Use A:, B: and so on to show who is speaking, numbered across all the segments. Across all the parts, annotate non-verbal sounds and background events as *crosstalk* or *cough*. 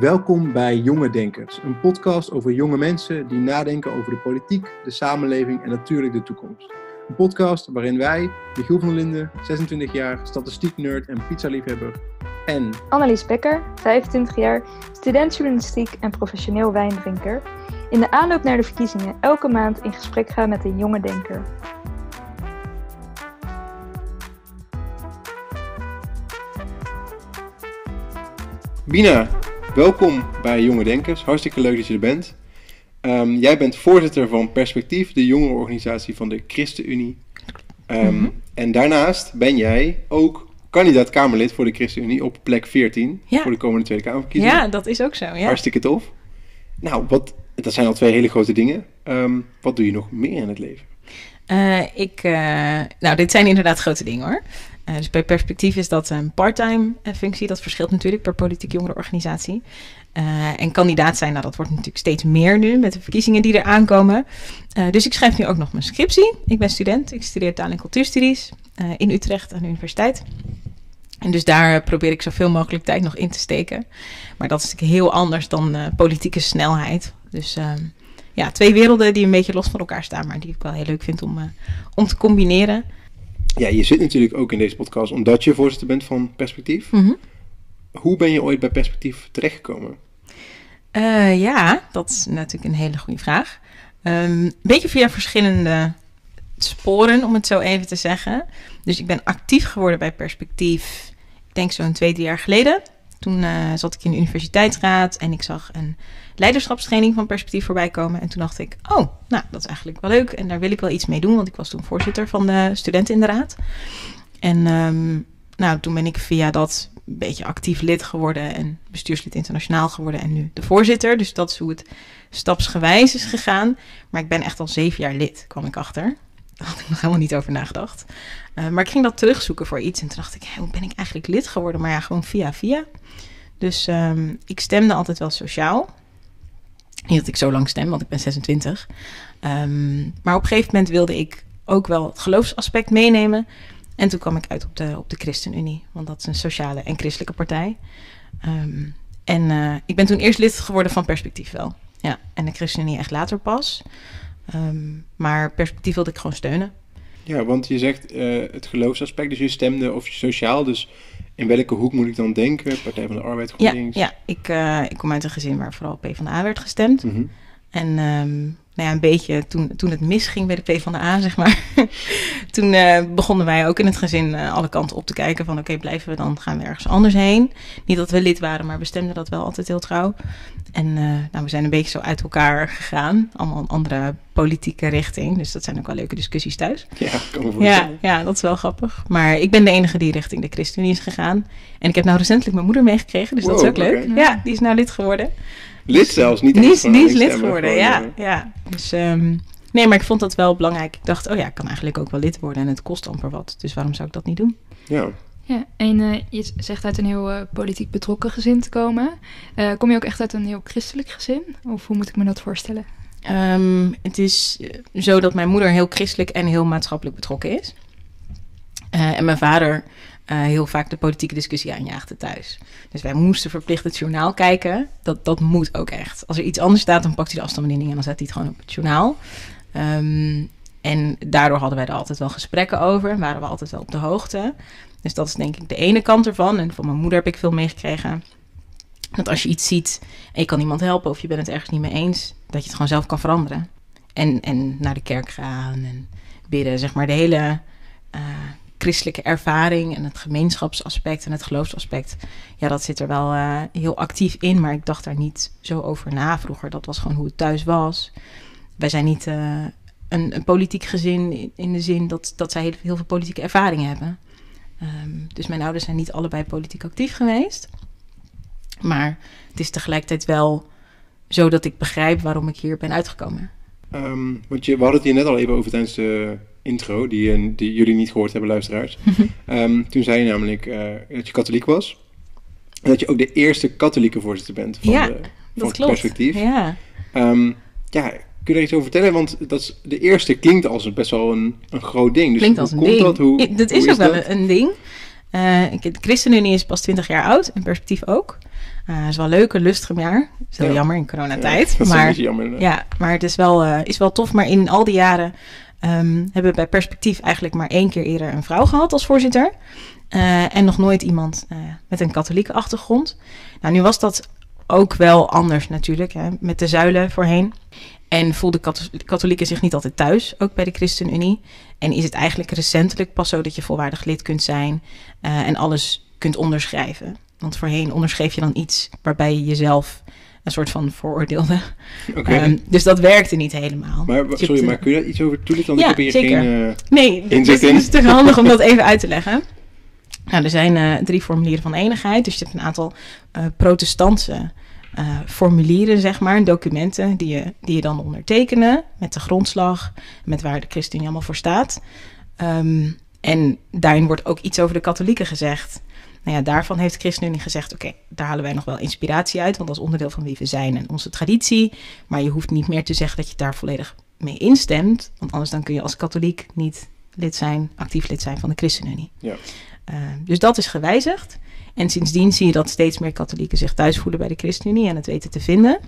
A: Welkom bij Jonge Denkers, een podcast over jonge mensen die nadenken over de politiek, de samenleving en natuurlijk de toekomst. Een podcast waarin wij, Michiel van Linden, 26 jaar, statistiek-nerd en pizza-liefhebber, en
B: Annelies Becker, 25 jaar, student journalistiek en professioneel wijndrinker, in de aanloop naar de verkiezingen elke maand in gesprek gaan met een jonge denker.
A: Bina, welkom bij Jonge Denkers. Hartstikke leuk dat je er bent. Ehm, jij bent voorzitter van Perspectief, de jongerenorganisatie van de ChristenUnie. Um, En daarnaast ben jij ook kandidaat Kamerlid voor de ChristenUnie op plek 14
C: Ja.
A: voor de komende Tweede Kamerverkiezingen.
C: Ja, dat is ook zo. Ja.
A: Hartstikke tof. Nou, wat, dat zijn al twee hele grote dingen. Ehm, wat doe je nog meer in het leven?
C: Eh, ik, eh, nou, dit zijn inderdaad grote dingen hoor. Eh, dus bij perspectief is dat een parttime eh, functie. Dat verschilt natuurlijk per politiek jongerenorganisatie. Eh en kandidaat zijn, nou, dat wordt natuurlijk steeds meer nu met de verkiezingen die er aankomen. Dus ik schrijf nu ook nog mijn scriptie. Ik ben student. Ik studeer taal- en cultuurstudies in Utrecht aan de universiteit. En dus daar probeer ik zoveel mogelijk tijd nog in te steken. Maar dat is natuurlijk heel anders dan politieke snelheid. Dus ehm, ja, twee werelden die een beetje los van elkaar staan, maar die ik wel heel leuk vind om, om te combineren.
A: Ja, je zit natuurlijk ook in deze podcast omdat je voorzitter bent van Perspectief.
C: Mhm.
A: Hoe ben je ooit bij Perspectief terechtgekomen?
C: Eh, ja, dat is natuurlijk een hele goede vraag. Ehm, Een beetje via verschillende sporen, om het zo even te zeggen. Dus ik ben actief geworden bij Perspectief, ik denk zo'n twee, drie jaar geleden. Toen eh, zat ik in de universiteitsraad en ik zag een leiderschapstraining van Perspectief voorbij komen. En toen dacht ik, oh, nou, dat is eigenlijk wel leuk. En daar wil ik wel iets mee doen, want ik was toen voorzitter van de studenten in de raad. En ehm, nou, toen ben ik via dat een beetje actief lid geworden en bestuurslid internationaal geworden en nu de voorzitter. Dus dat is hoe het stapsgewijs is gegaan. Maar ik ben echt al zeven jaar lid, kwam ik achter. Daar had ik nog helemaal niet over nagedacht. Uh, maar ik ging dat terugzoeken voor iets en toen dacht ik, hoe ben ik eigenlijk lid geworden? Maar ja, gewoon via via. Dus um, ik stemde altijd wel sociaal. Niet dat ik zo lang stem, want ik ben 26. Um, maar op een gegeven moment wilde ik ook wel het geloofsaspect meenemen. En toen kwam ik uit op de, op de ChristenUnie, want dat is een sociale en christelijke partij. Um, en uh, ik ben toen eerst lid geworden van Perspectief wel. Ja, en de ChristenUnie echt later pas. Um, maar Perspectief wilde ik gewoon steunen.
A: Ja, want je zegt uh, het geloofsaspect, dus je stemde of je sociaal, dus in welke hoek moet ik dan denken? Partij van de Arbeid, GroenLinks?
C: Ja, ja ik, uh, ik kom uit een gezin waar vooral PvdA werd gestemd. Mm -hmm. En um, nou ja, een beetje toen, toen het misging bij de PvdA, zeg maar. *laughs* toen uh, begonnen wij ook in het gezin uh, alle kanten op te kijken van... oké, okay, blijven we dan, gaan we ergens anders heen. Niet dat we lid waren, maar we stemden dat wel altijd heel trouw. En uh, nou, we zijn een beetje zo uit elkaar gegaan. Allemaal een andere politieke richting. Dus dat zijn ook wel leuke discussies thuis.
A: Ja, kan me
C: ja, ja, dat is wel grappig. Maar ik ben de enige die richting de ChristenUnie is gegaan. En ik heb nou recentelijk mijn moeder meegekregen, dus wow, dat is ook leuk.
A: Okay.
C: Ja, die is nou lid geworden.
A: Lid zelfs, niet
C: die is lid geworden, ja.
A: uh,
C: ja. Dus, um, nee, maar ik vond dat wel belangrijk. Ik dacht, oh ja, ik kan eigenlijk ook wel lid worden en het kost amper wat. Dus waarom zou ik dat niet doen?
A: Ja.
D: Ja, en uh, je zegt uit een heel uh, politiek betrokken gezin te komen. Uh, kom je ook echt uit een heel christelijk gezin? Of hoe moet ik me dat voorstellen?
C: Um, het is zo dat mijn moeder heel christelijk en heel maatschappelijk betrokken is. en mijn vader uh, heel vaak de politieke discussie aanjaagde thuis. Dus wij moesten verplicht het journaal kijken. Dat, dat moet ook echt. Als er iets anders staat, dan pakt hij de afstandsbediening en dan zet hij het gewoon op het journaal. Um, en daardoor hadden wij er altijd wel gesprekken over en waren we altijd wel op de hoogte. Dus dat is denk ik de ene kant ervan. En van mijn moeder heb ik veel meegekregen. Dat als je iets ziet en je kan iemand helpen of je bent het ergens niet mee eens, dat je het gewoon zelf kan veranderen. En, en naar de kerk gaan en bidden, zeg maar de hele uh, christelijke ervaring en het gemeenschapsaspect en het geloofsaspect. Ja, dat zit er wel uh, heel actief in, maar ik dacht daar niet zo over na vroeger. Dat was gewoon hoe het thuis was. Wij zijn niet uh, een, een, politiek gezin in, de zin dat, dat zij heel, veel politieke ervaring hebben. Um, dus mijn ouders zijn niet allebei politiek actief geweest. Maar het is tegelijkertijd wel zo dat ik begrijp waarom ik hier ben uitgekomen.
A: Um, want je, we hadden het hier net al even over tijdens de intro, die, die jullie niet gehoord hebben, luisteraars. um, *laughs* toen zei je namelijk uh, dat je katholiek was. En dat je ook de eerste katholieke voorzitter bent van,
C: ja,
A: de, van het
C: klopt.
A: perspectief.
C: Ja.
A: Um, ja, kun je er iets over vertellen? Want dat is, de eerste klinkt als best wel een, een groot ding. Dus
C: klinkt
A: hoe
C: als een
A: komt
C: ding.
A: dat? Hoe,
C: dat
A: hoe
C: is ook wel een, een ding. Uh, de ChristenUnie is pas 20 jaar oud en perspectief ook. het is wel leuk, een lustig jaar. is heel
A: Ja.
C: jammer in
A: Ja, *laughs*
C: coronatijd.
A: is een
C: maar
A: jammer.
C: ja, maar het is wel, eh, is wel tof. Maar in al die jaren ehm, hebben bij Perspectief eigenlijk maar één keer eerder een vrouw gehad als voorzitter. Eh, en nog nooit iemand eh, met een katholieke achtergrond. Nou, nu was dat ook wel anders natuurlijk, hè, met de zuilen voorheen. En voelden katho- katholieken zich niet altijd thuis, ook bij de ChristenUnie. En is het eigenlijk recentelijk pas zo dat je volwaardig lid kunt zijn eh, en alles kunt onderschrijven. Want voorheen onderschreef je dan iets waarbij je jezelf een soort van vooroordeelde. Ehm, dus dat werkte niet helemaal.
A: maar,
C: Je
A: sorry, maar kun je daar iets over toelichten? Want
C: Ja,
A: ik heb hier
C: zeker.
A: geen... eh,
C: Nee, dus het is toch handig om dat *laughs* even uit te leggen. Nou, er zijn eh, drie formulieren van eenigheid. Dus je hebt een aantal eh, protestantse formulieren, zeg maar, documenten die je, die je dan ondertekenen met de grondslag, met waar de ChristenUnie allemaal voor staat. Ehm, en daarin wordt ook iets over de katholieken gezegd. Nou ja, daarvan heeft de ChristenUnie gezegd: oké, daar halen wij nog wel inspiratie uit, want dat is onderdeel van wie we zijn en onze traditie. Maar je hoeft niet meer te zeggen dat je daar volledig mee instemt, want anders dan kun je als katholiek niet lid zijn, actief lid zijn van de ChristenUnie.
A: Ja.
C: Eh, dus dat is gewijzigd. En sindsdien zie je dat steeds meer katholieken zich thuis voelen bij de ChristenUnie en het weten te vinden.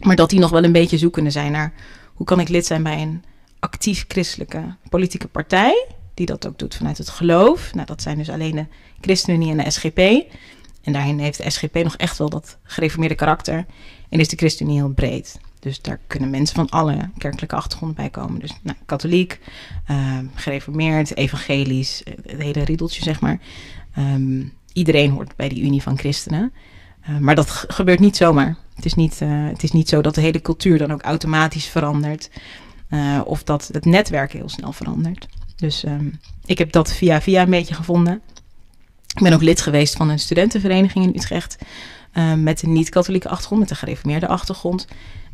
C: Maar dat die nog wel een beetje zoekende zijn naar hoe kan ik lid zijn bij een actief christelijke politieke partij, die dat ook doet vanuit het geloof. Nou, dat zijn dus alleen de ChristenUnie en de SGP. En daarin heeft de SGP nog echt wel dat gereformeerde karakter. En is de ChristenUnie heel breed. Dus daar kunnen mensen van alle kerkelijke achtergronden bij komen. Dus nou, katholiek, ehm, gereformeerd, evangelisch, eh, het hele riedeltje zeg maar. Ehm, iedereen hoort bij die Unie van Christenen. Eh, maar dat gebeurt niet zomaar. Het is niet, eh, het is niet zo dat de hele cultuur dan ook automatisch verandert. of dat het netwerk heel snel verandert. Dus ehm, ik heb dat via via een beetje gevonden. Ik ben ook lid geweest van een studentenvereniging in Utrecht. eh, met een niet-katholieke achtergrond, met een gereformeerde achtergrond.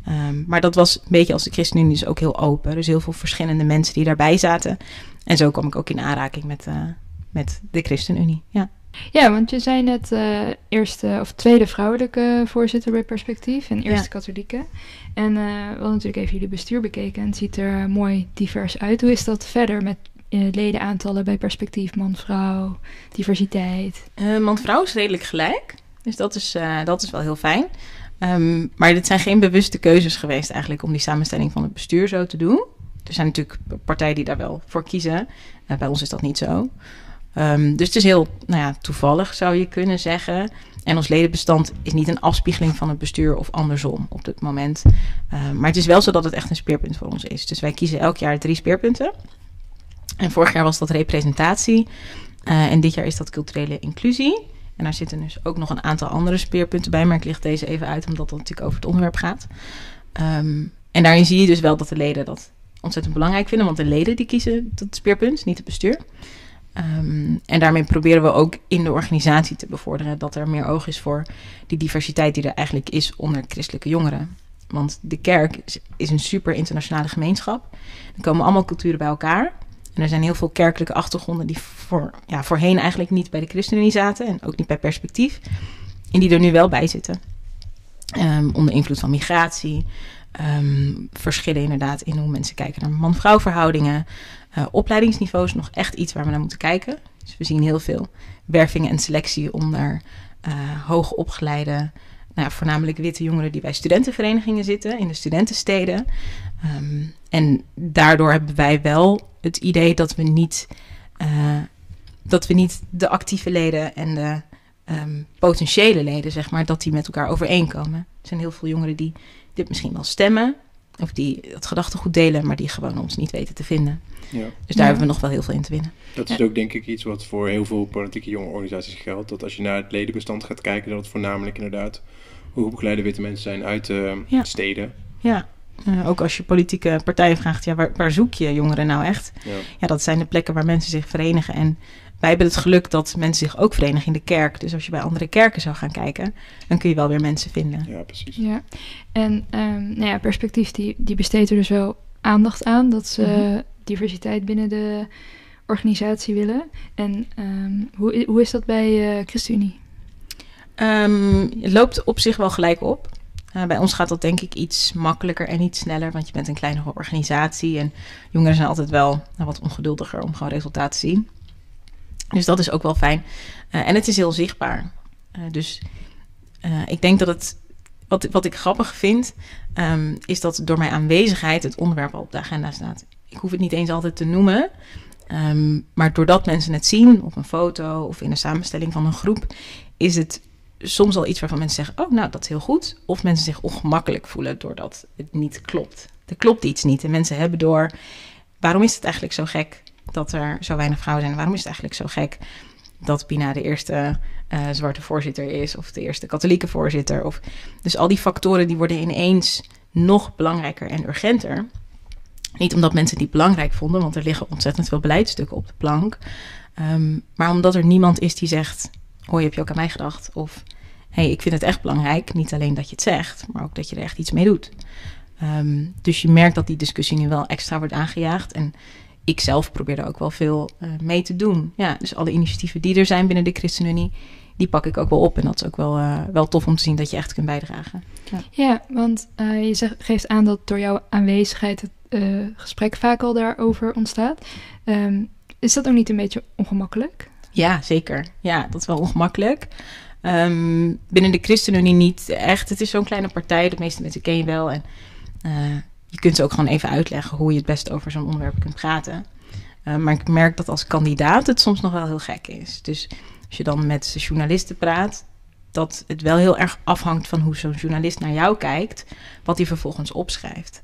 C: Ehm, maar dat was een beetje als de ChristenUnie dus ook heel open. Dus heel veel verschillende mensen die daarbij zaten. En zo kwam ik ook in aanraking met, eh, met de ChristenUnie. Ja.
D: Ja, want je zei net eh, eerste of tweede vrouwelijke voorzitter bij Perspectief en eerste
C: Ja.
D: katholieke. En eh, we hadden natuurlijk even jullie bestuur bekeken en het ziet er mooi divers uit. Hoe is dat verder met eh, ledenaantallen bij Perspectief, man, vrouw, diversiteit?
C: Eh, Man-vrouw is redelijk gelijk. Dus dat is, eh, dat is wel heel fijn. Ehm, maar dit zijn geen bewuste keuzes geweest eigenlijk om die samenstelling van het bestuur zo te doen. Er zijn natuurlijk partijen die daar wel voor kiezen. Bij ons is dat niet zo. Ehm, dus het is heel nou ja, toevallig, zou je kunnen zeggen. En ons ledenbestand is niet een afspiegeling van het bestuur of andersom op dit moment. Ehm, maar het is wel zo dat het echt een speerpunt voor ons is. Dus wij kiezen elk jaar drie speerpunten. En vorig jaar was dat representatie. Eh, en dit jaar is dat culturele inclusie. En daar zitten dus ook nog een aantal andere speerpunten bij. Maar ik licht deze even uit, omdat het natuurlijk over het onderwerp gaat. Ehm, en daarin zie je dus wel dat de leden dat ontzettend belangrijk vinden. Want de leden die kiezen dat speerpunt, niet het bestuur. Ehm, en daarmee proberen we ook in de organisatie te bevorderen dat er meer oog is voor die diversiteit die er eigenlijk is onder christelijke jongeren. Want de kerk is een super internationale gemeenschap. Er komen allemaal culturen bij elkaar. En er zijn heel veel kerkelijke achtergronden die voor, ja, voorheen eigenlijk niet bij de ChristenUnie zaten en ook niet bij Perspectief. En die er nu wel bij zitten. Ehm, onder invloed van migratie, ehm, verschillen inderdaad in hoe mensen kijken naar man-vrouw verhoudingen. Eh, opleidingsniveau is nog echt iets waar we naar moeten kijken. Dus we zien heel veel werving en selectie onder eh hoogopgeleide, nou ja, voornamelijk witte jongeren die bij studentenverenigingen zitten in de studentensteden. Ehm, en daardoor hebben wij wel het idee dat we niet, eh, dat we niet de actieve leden en de ehm, potentiële leden, zeg maar, dat die met elkaar overeenkomen. Er zijn heel veel jongeren die dit misschien wel stemmen, of die het gedachtegoed delen, maar die gewoon ons niet weten te vinden.
A: Ja.
C: Dus daar
D: Ja.
C: hebben we nog wel heel veel in te winnen.
A: Dat is ook denk ik iets wat voor heel veel politieke jonge organisaties geldt. Dat als je naar het ledenbestand gaat kijken, dat het voornamelijk inderdaad hoogopgeleide witte mensen zijn uit
C: Ja.
A: steden.
C: Ja, eh, ook als je politieke partijen vraagt, ja, waar, waar zoek je jongeren nou echt?
A: Ja.
C: Ja, dat zijn de plekken waar mensen zich verenigen. En wij hebben het geluk dat mensen zich ook verenigen in de kerk. Dus als je bij andere kerken zou gaan kijken, dan kun je wel weer mensen vinden.
A: ja, precies.
D: Ja, en ehm, nou ja, perspectief die, die besteedt er dus wel aandacht aan dat ze
C: Mhm.
D: diversiteit binnen de organisatie willen. En ehm, hoe, hoe is dat bij eh ChristenUnie?
C: Ehm, het loopt op zich wel gelijk op. Eh, bij ons gaat dat denk ik iets makkelijker en iets sneller, want je bent een kleinere organisatie en jongeren zijn altijd wel nou, wat ongeduldiger om gewoon resultaat te zien. Dus dat is ook wel fijn. Eh, en het is heel zichtbaar. Eh, dus ik denk dat het, wat, wat ik grappig vind, ehm, is dat door mijn aanwezigheid het onderwerp al op de agenda staat. Ik hoef het niet eens altijd te noemen, ehm, maar doordat mensen het zien op een foto of in een samenstelling van een groep, is het soms al iets waarvan mensen zeggen: Oh, nou, dat is heel goed. Of mensen zich ongemakkelijk voelen doordat het niet klopt. Er klopt iets niet. En mensen hebben door. Waarom is het eigenlijk zo gek dat er zo weinig vrouwen zijn? Waarom is het eigenlijk zo gek dat Pina de eerste uh, zwarte voorzitter is, of de eerste katholieke voorzitter? Of, dus al die factoren die worden ineens nog belangrijker en urgenter. Niet omdat mensen die belangrijk vonden, want er liggen ontzettend veel beleidstukken op de plank. Um, maar omdat er niemand is die zegt: Hoi, heb je ook aan mij gedacht? Of hey, ik vind het echt belangrijk. Niet alleen dat je het zegt, maar ook dat je er echt iets mee doet. Um, dus je merkt dat die discussie nu wel extra wordt aangejaagd. En ik zelf probeer er ook wel veel uh, mee te doen. Ja, dus alle initiatieven die er zijn binnen de ChristenUnie, die pak ik ook wel op. En dat is ook wel, uh, wel tof om te zien dat je echt kunt bijdragen.
D: Ja, ja want uh, je geeft aan dat door jouw aanwezigheid het gesprek vaak al daarover ontstaat. Um, is dat ook niet een beetje ongemakkelijk?
C: Ja, zeker. Ja, dat is wel ongemakkelijk. Um, binnen de ChristenUnie niet echt. Het is zo'n kleine partij, de meeste mensen ken je wel. En uh, je kunt ze ook gewoon even uitleggen hoe je het best over zo'n onderwerp kunt praten. Uh, maar ik merk dat als kandidaat het soms nog wel heel gek is. Dus als je dan met journalisten praat, dat het wel heel erg afhangt van hoe zo'n journalist naar jou kijkt, wat hij vervolgens opschrijft.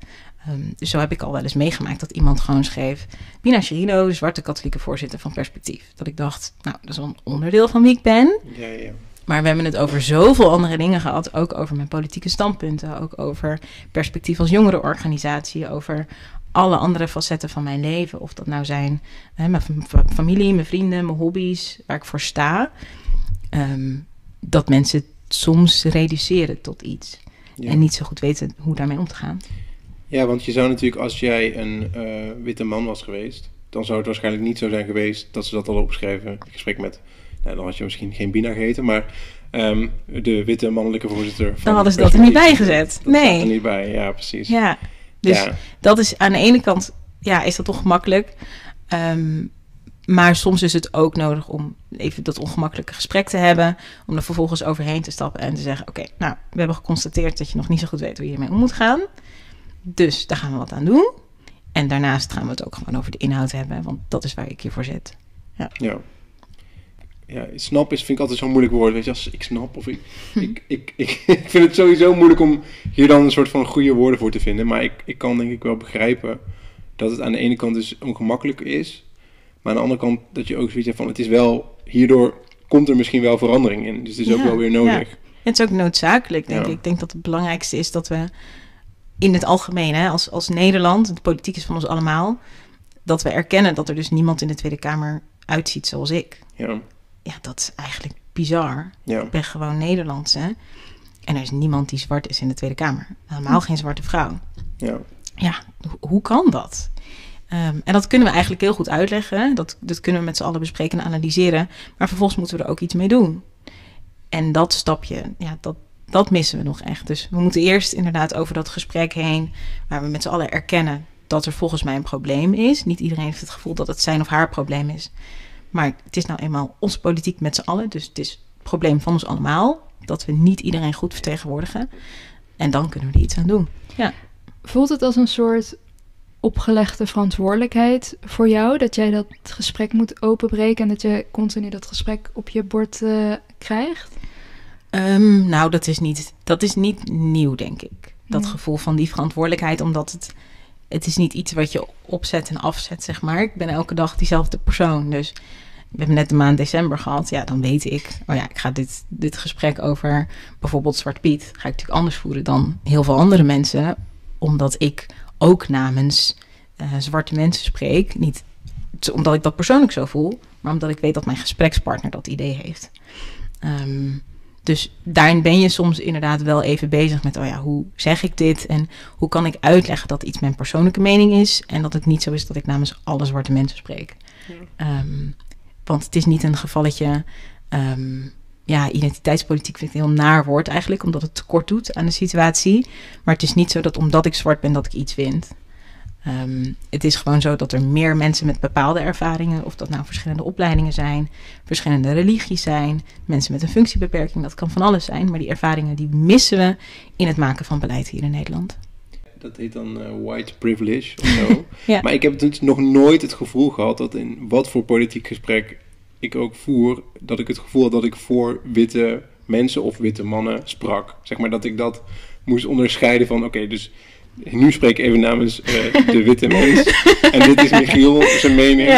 C: Um, dus zo heb ik al wel eens meegemaakt dat iemand gewoon schreef... Pina Cherino, de zwarte katholieke voorzitter van Perspectief. Dat ik dacht, nou, dat is wel een onderdeel van wie ik ben.
A: Ja, ja.
C: Maar we hebben het over zoveel andere dingen gehad. Ook over mijn politieke standpunten. Ook over perspectief als jongerenorganisatie. Over alle andere facetten van mijn leven. Of dat nou zijn hè, mijn familie, mijn vrienden, mijn hobby's, waar ik voor sta. Um, dat mensen het soms reduceren tot iets. Ja. En niet zo goed weten hoe daarmee om te gaan.
A: Ja, want je zou natuurlijk, als jij een uh, witte man was geweest, dan zou het waarschijnlijk niet zo zijn geweest dat ze dat al opschreven. In gesprek met, nou, dan had je misschien geen Bina geheten, maar um, de witte mannelijke voorzitter. Van
C: dan hadden ze dat er niet bij gezet.
A: Dat
C: nee.
A: er niet bij, ja, precies.
C: Ja, dus ja. dat is aan de ene kant, ja, is dat toch gemakkelijk. Um, maar soms is het ook nodig om even dat ongemakkelijke gesprek te hebben. Om er vervolgens overheen te stappen en te zeggen: Oké, okay, nou, we hebben geconstateerd dat je nog niet zo goed weet hoe je hiermee om moet gaan. Dus daar gaan we wat aan doen. En daarnaast gaan we het ook gewoon over de inhoud hebben, want dat is waar ik hiervoor zit. Ja.
A: ja. Ja, snap is, vind ik altijd zo'n moeilijk woord. Weet je, als ik snap of ik, ik, ik, ik, *laughs* ik vind het sowieso moeilijk om hier dan een soort van goede woorden voor te vinden. Maar ik, ik kan denk ik wel begrijpen dat het aan de ene kant dus ongemakkelijk is. Maar aan de andere kant dat je ook zoiets hebt van het is wel, hierdoor komt er misschien wel verandering in. Dus het is ja, ook wel weer nodig.
C: Ja. Het is ook noodzakelijk, denk ik. Ik denk dat het belangrijkste is dat we in het algemeen, hè, als, als Nederland, de politiek is van ons allemaal, dat we erkennen dat er dus niemand in de Tweede Kamer uitziet zoals ik.
A: Ja.
C: Ja, dat is eigenlijk bizar.
A: Ja.
C: Ik ben gewoon Nederlands, hè. En er is niemand die zwart is in de Tweede Kamer. Helemaal hm. geen zwarte vrouw.
A: Ja.
C: Ja, ho hoe kan dat? Um, en dat kunnen we eigenlijk heel goed uitleggen. Dat, dat kunnen we met z'n allen bespreken en analyseren. Maar vervolgens moeten we er ook iets mee doen. En dat stapje, ja, dat, dat missen we nog echt. Dus we moeten eerst inderdaad over dat gesprek heen, waar we met z'n allen erkennen dat er volgens mij een probleem is. Niet iedereen heeft het gevoel dat het zijn of haar probleem is. Maar het is nou eenmaal onze politiek met z'n allen. Dus het is het probleem van ons allemaal. Dat we niet iedereen goed vertegenwoordigen. En dan kunnen we er iets aan doen. Ja.
D: Voelt het als een soort opgelegde verantwoordelijkheid voor jou? Dat jij dat gesprek moet openbreken en dat je continu dat gesprek op je bord uh, krijgt?
C: Um, nou, dat is, niet, dat is niet nieuw, denk ik. Dat nee. gevoel van die verantwoordelijkheid, omdat het, het is niet iets wat je opzet en afzet, zeg maar. Ik ben elke dag diezelfde persoon, dus... We hebben net de maand december gehad. Ja, dan weet ik, oh ja, ik ga dit, dit gesprek over bijvoorbeeld Zwart Piet... ga ik natuurlijk anders voeren dan heel veel andere mensen. Omdat ik ook namens uh, zwarte mensen spreek. Niet omdat ik dat persoonlijk zo voel, maar omdat ik weet dat mijn gesprekspartner dat idee heeft. Um, dus daarin ben je soms inderdaad wel even bezig met, oh ja, hoe zeg ik dit? En hoe kan ik uitleggen dat iets mijn persoonlijke mening is en dat het niet zo is dat ik namens alle zwarte mensen spreek. Ja. Um, want het is niet een gevalletje. Um, ja, identiteitspolitiek vind ik een heel naar woord eigenlijk, omdat het tekort doet aan de situatie. Maar het is niet zo dat omdat ik zwart ben dat ik iets vind. Ehm, het is gewoon zo dat er meer mensen met bepaalde ervaringen, of dat nou verschillende opleidingen zijn, verschillende religies zijn, mensen met een functiebeperking, dat kan van alles zijn, maar die ervaringen die missen we in het maken van beleid hier in Nederland.
A: Dat heet dan eh, white privilege of zo. *laughs*
C: Ja.
A: Maar ik heb dus nog nooit het gevoel gehad dat in wat voor politiek gesprek ik ook voer, dat ik het gevoel had dat ik voor witte mensen of witte mannen sprak. Zeg maar dat ik dat moest onderscheiden van, oké, dus nu spreek ik even namens eh, de witte mens. en dit is Michiel, zijn mening.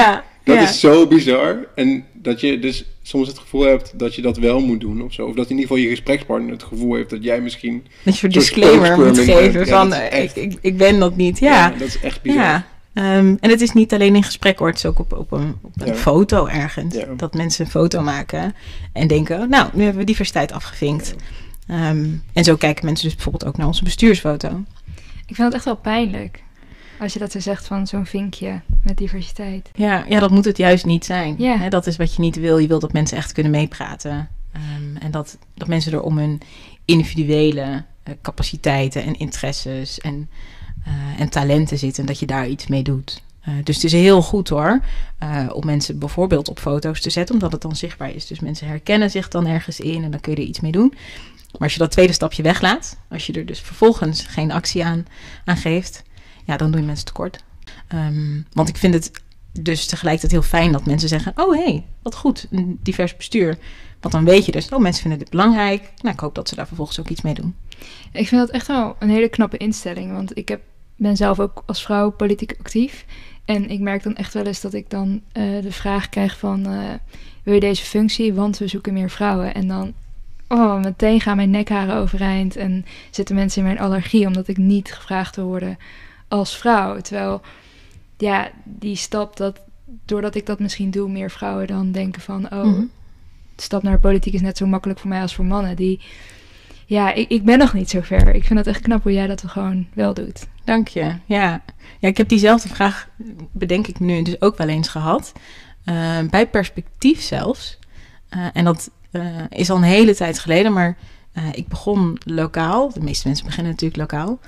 A: Dat
C: ja.
A: is zo bizar. En dat je dus soms het gevoel hebt dat je dat wel moet doen of zo. Of dat in ieder geval je gesprekspartner het gevoel heeft dat jij misschien...
C: Dat je een disclaimer moet geven.
A: Ja,
C: van eh, ik,
A: echt-
C: ik, ik ben dat niet. Ja,
A: dat is echt bizar.
C: ja. Ehm, en het is niet alleen in gesprek hoor, het is ook op, op een, op een
A: Ja.
C: foto ergens.
A: Ja.
C: Dat mensen een foto maken en denken, nou, nu hebben we diversiteit afgevinkt. Ehm, en zo kijken mensen dus bijvoorbeeld ook naar onze bestuursfoto.
D: Ik vind het echt wel pijnlijk. Als je dat zo zegt van zo'n vinkje met diversiteit.
C: Ja, ja, dat moet het juist niet zijn.
D: Ja.
C: Dat is wat je niet wil. Je wil dat mensen echt kunnen meepraten. Ehm, en dat, dat mensen er om hun individuele eh, capaciteiten en interesses en, eh, en talenten zitten. En dat je daar iets mee doet. Eh, dus het is heel goed hoor, om mensen bijvoorbeeld op foto's te zetten, omdat het dan zichtbaar is. Dus mensen herkennen zich dan ergens in en dan kun je er iets mee doen. Maar als je dat tweede stapje weglaat, als je er dus vervolgens geen actie aan, aan geeft, ja, dan doe je mensen tekort. Ehm, want ik vind het dus tegelijkertijd heel fijn dat mensen zeggen: Oh hé, hey, wat goed, een divers bestuur. Want dan weet je dus, oh mensen vinden dit belangrijk. Nou, ik hoop dat ze daar vervolgens ook iets mee doen.
D: Ik vind dat echt wel een hele knappe instelling. Want ik heb, ben zelf ook als vrouw politiek actief. En ik merk dan echt wel eens dat ik dan eh, de vraag krijg van... eh, wil je deze functie? Want we zoeken meer vrouwen. En dan, oh, meteen gaan mijn nekharen overeind. En zitten mensen in mijn allergie omdat ik niet gevraagd wil worden als vrouw. Terwijl, ja, die stap dat... Doordat ik dat misschien doe, meer vrouwen dan denken van... Oh,
C: Mhm.
D: de stap naar de politiek is net zo makkelijk voor mij als voor mannen. Die, ja, ik, ik ben nog niet zo ver. Ik vind het echt knap hoe jij dat gewoon wel doet.
C: Dank je. Ja. ja, ik heb diezelfde vraag, bedenk ik nu, dus ook wel eens gehad. Eh, bij perspectief zelfs. Eh, en dat eh, is al een hele tijd geleden, maar eh, ik begon lokaal. De meeste mensen beginnen natuurlijk lokaal.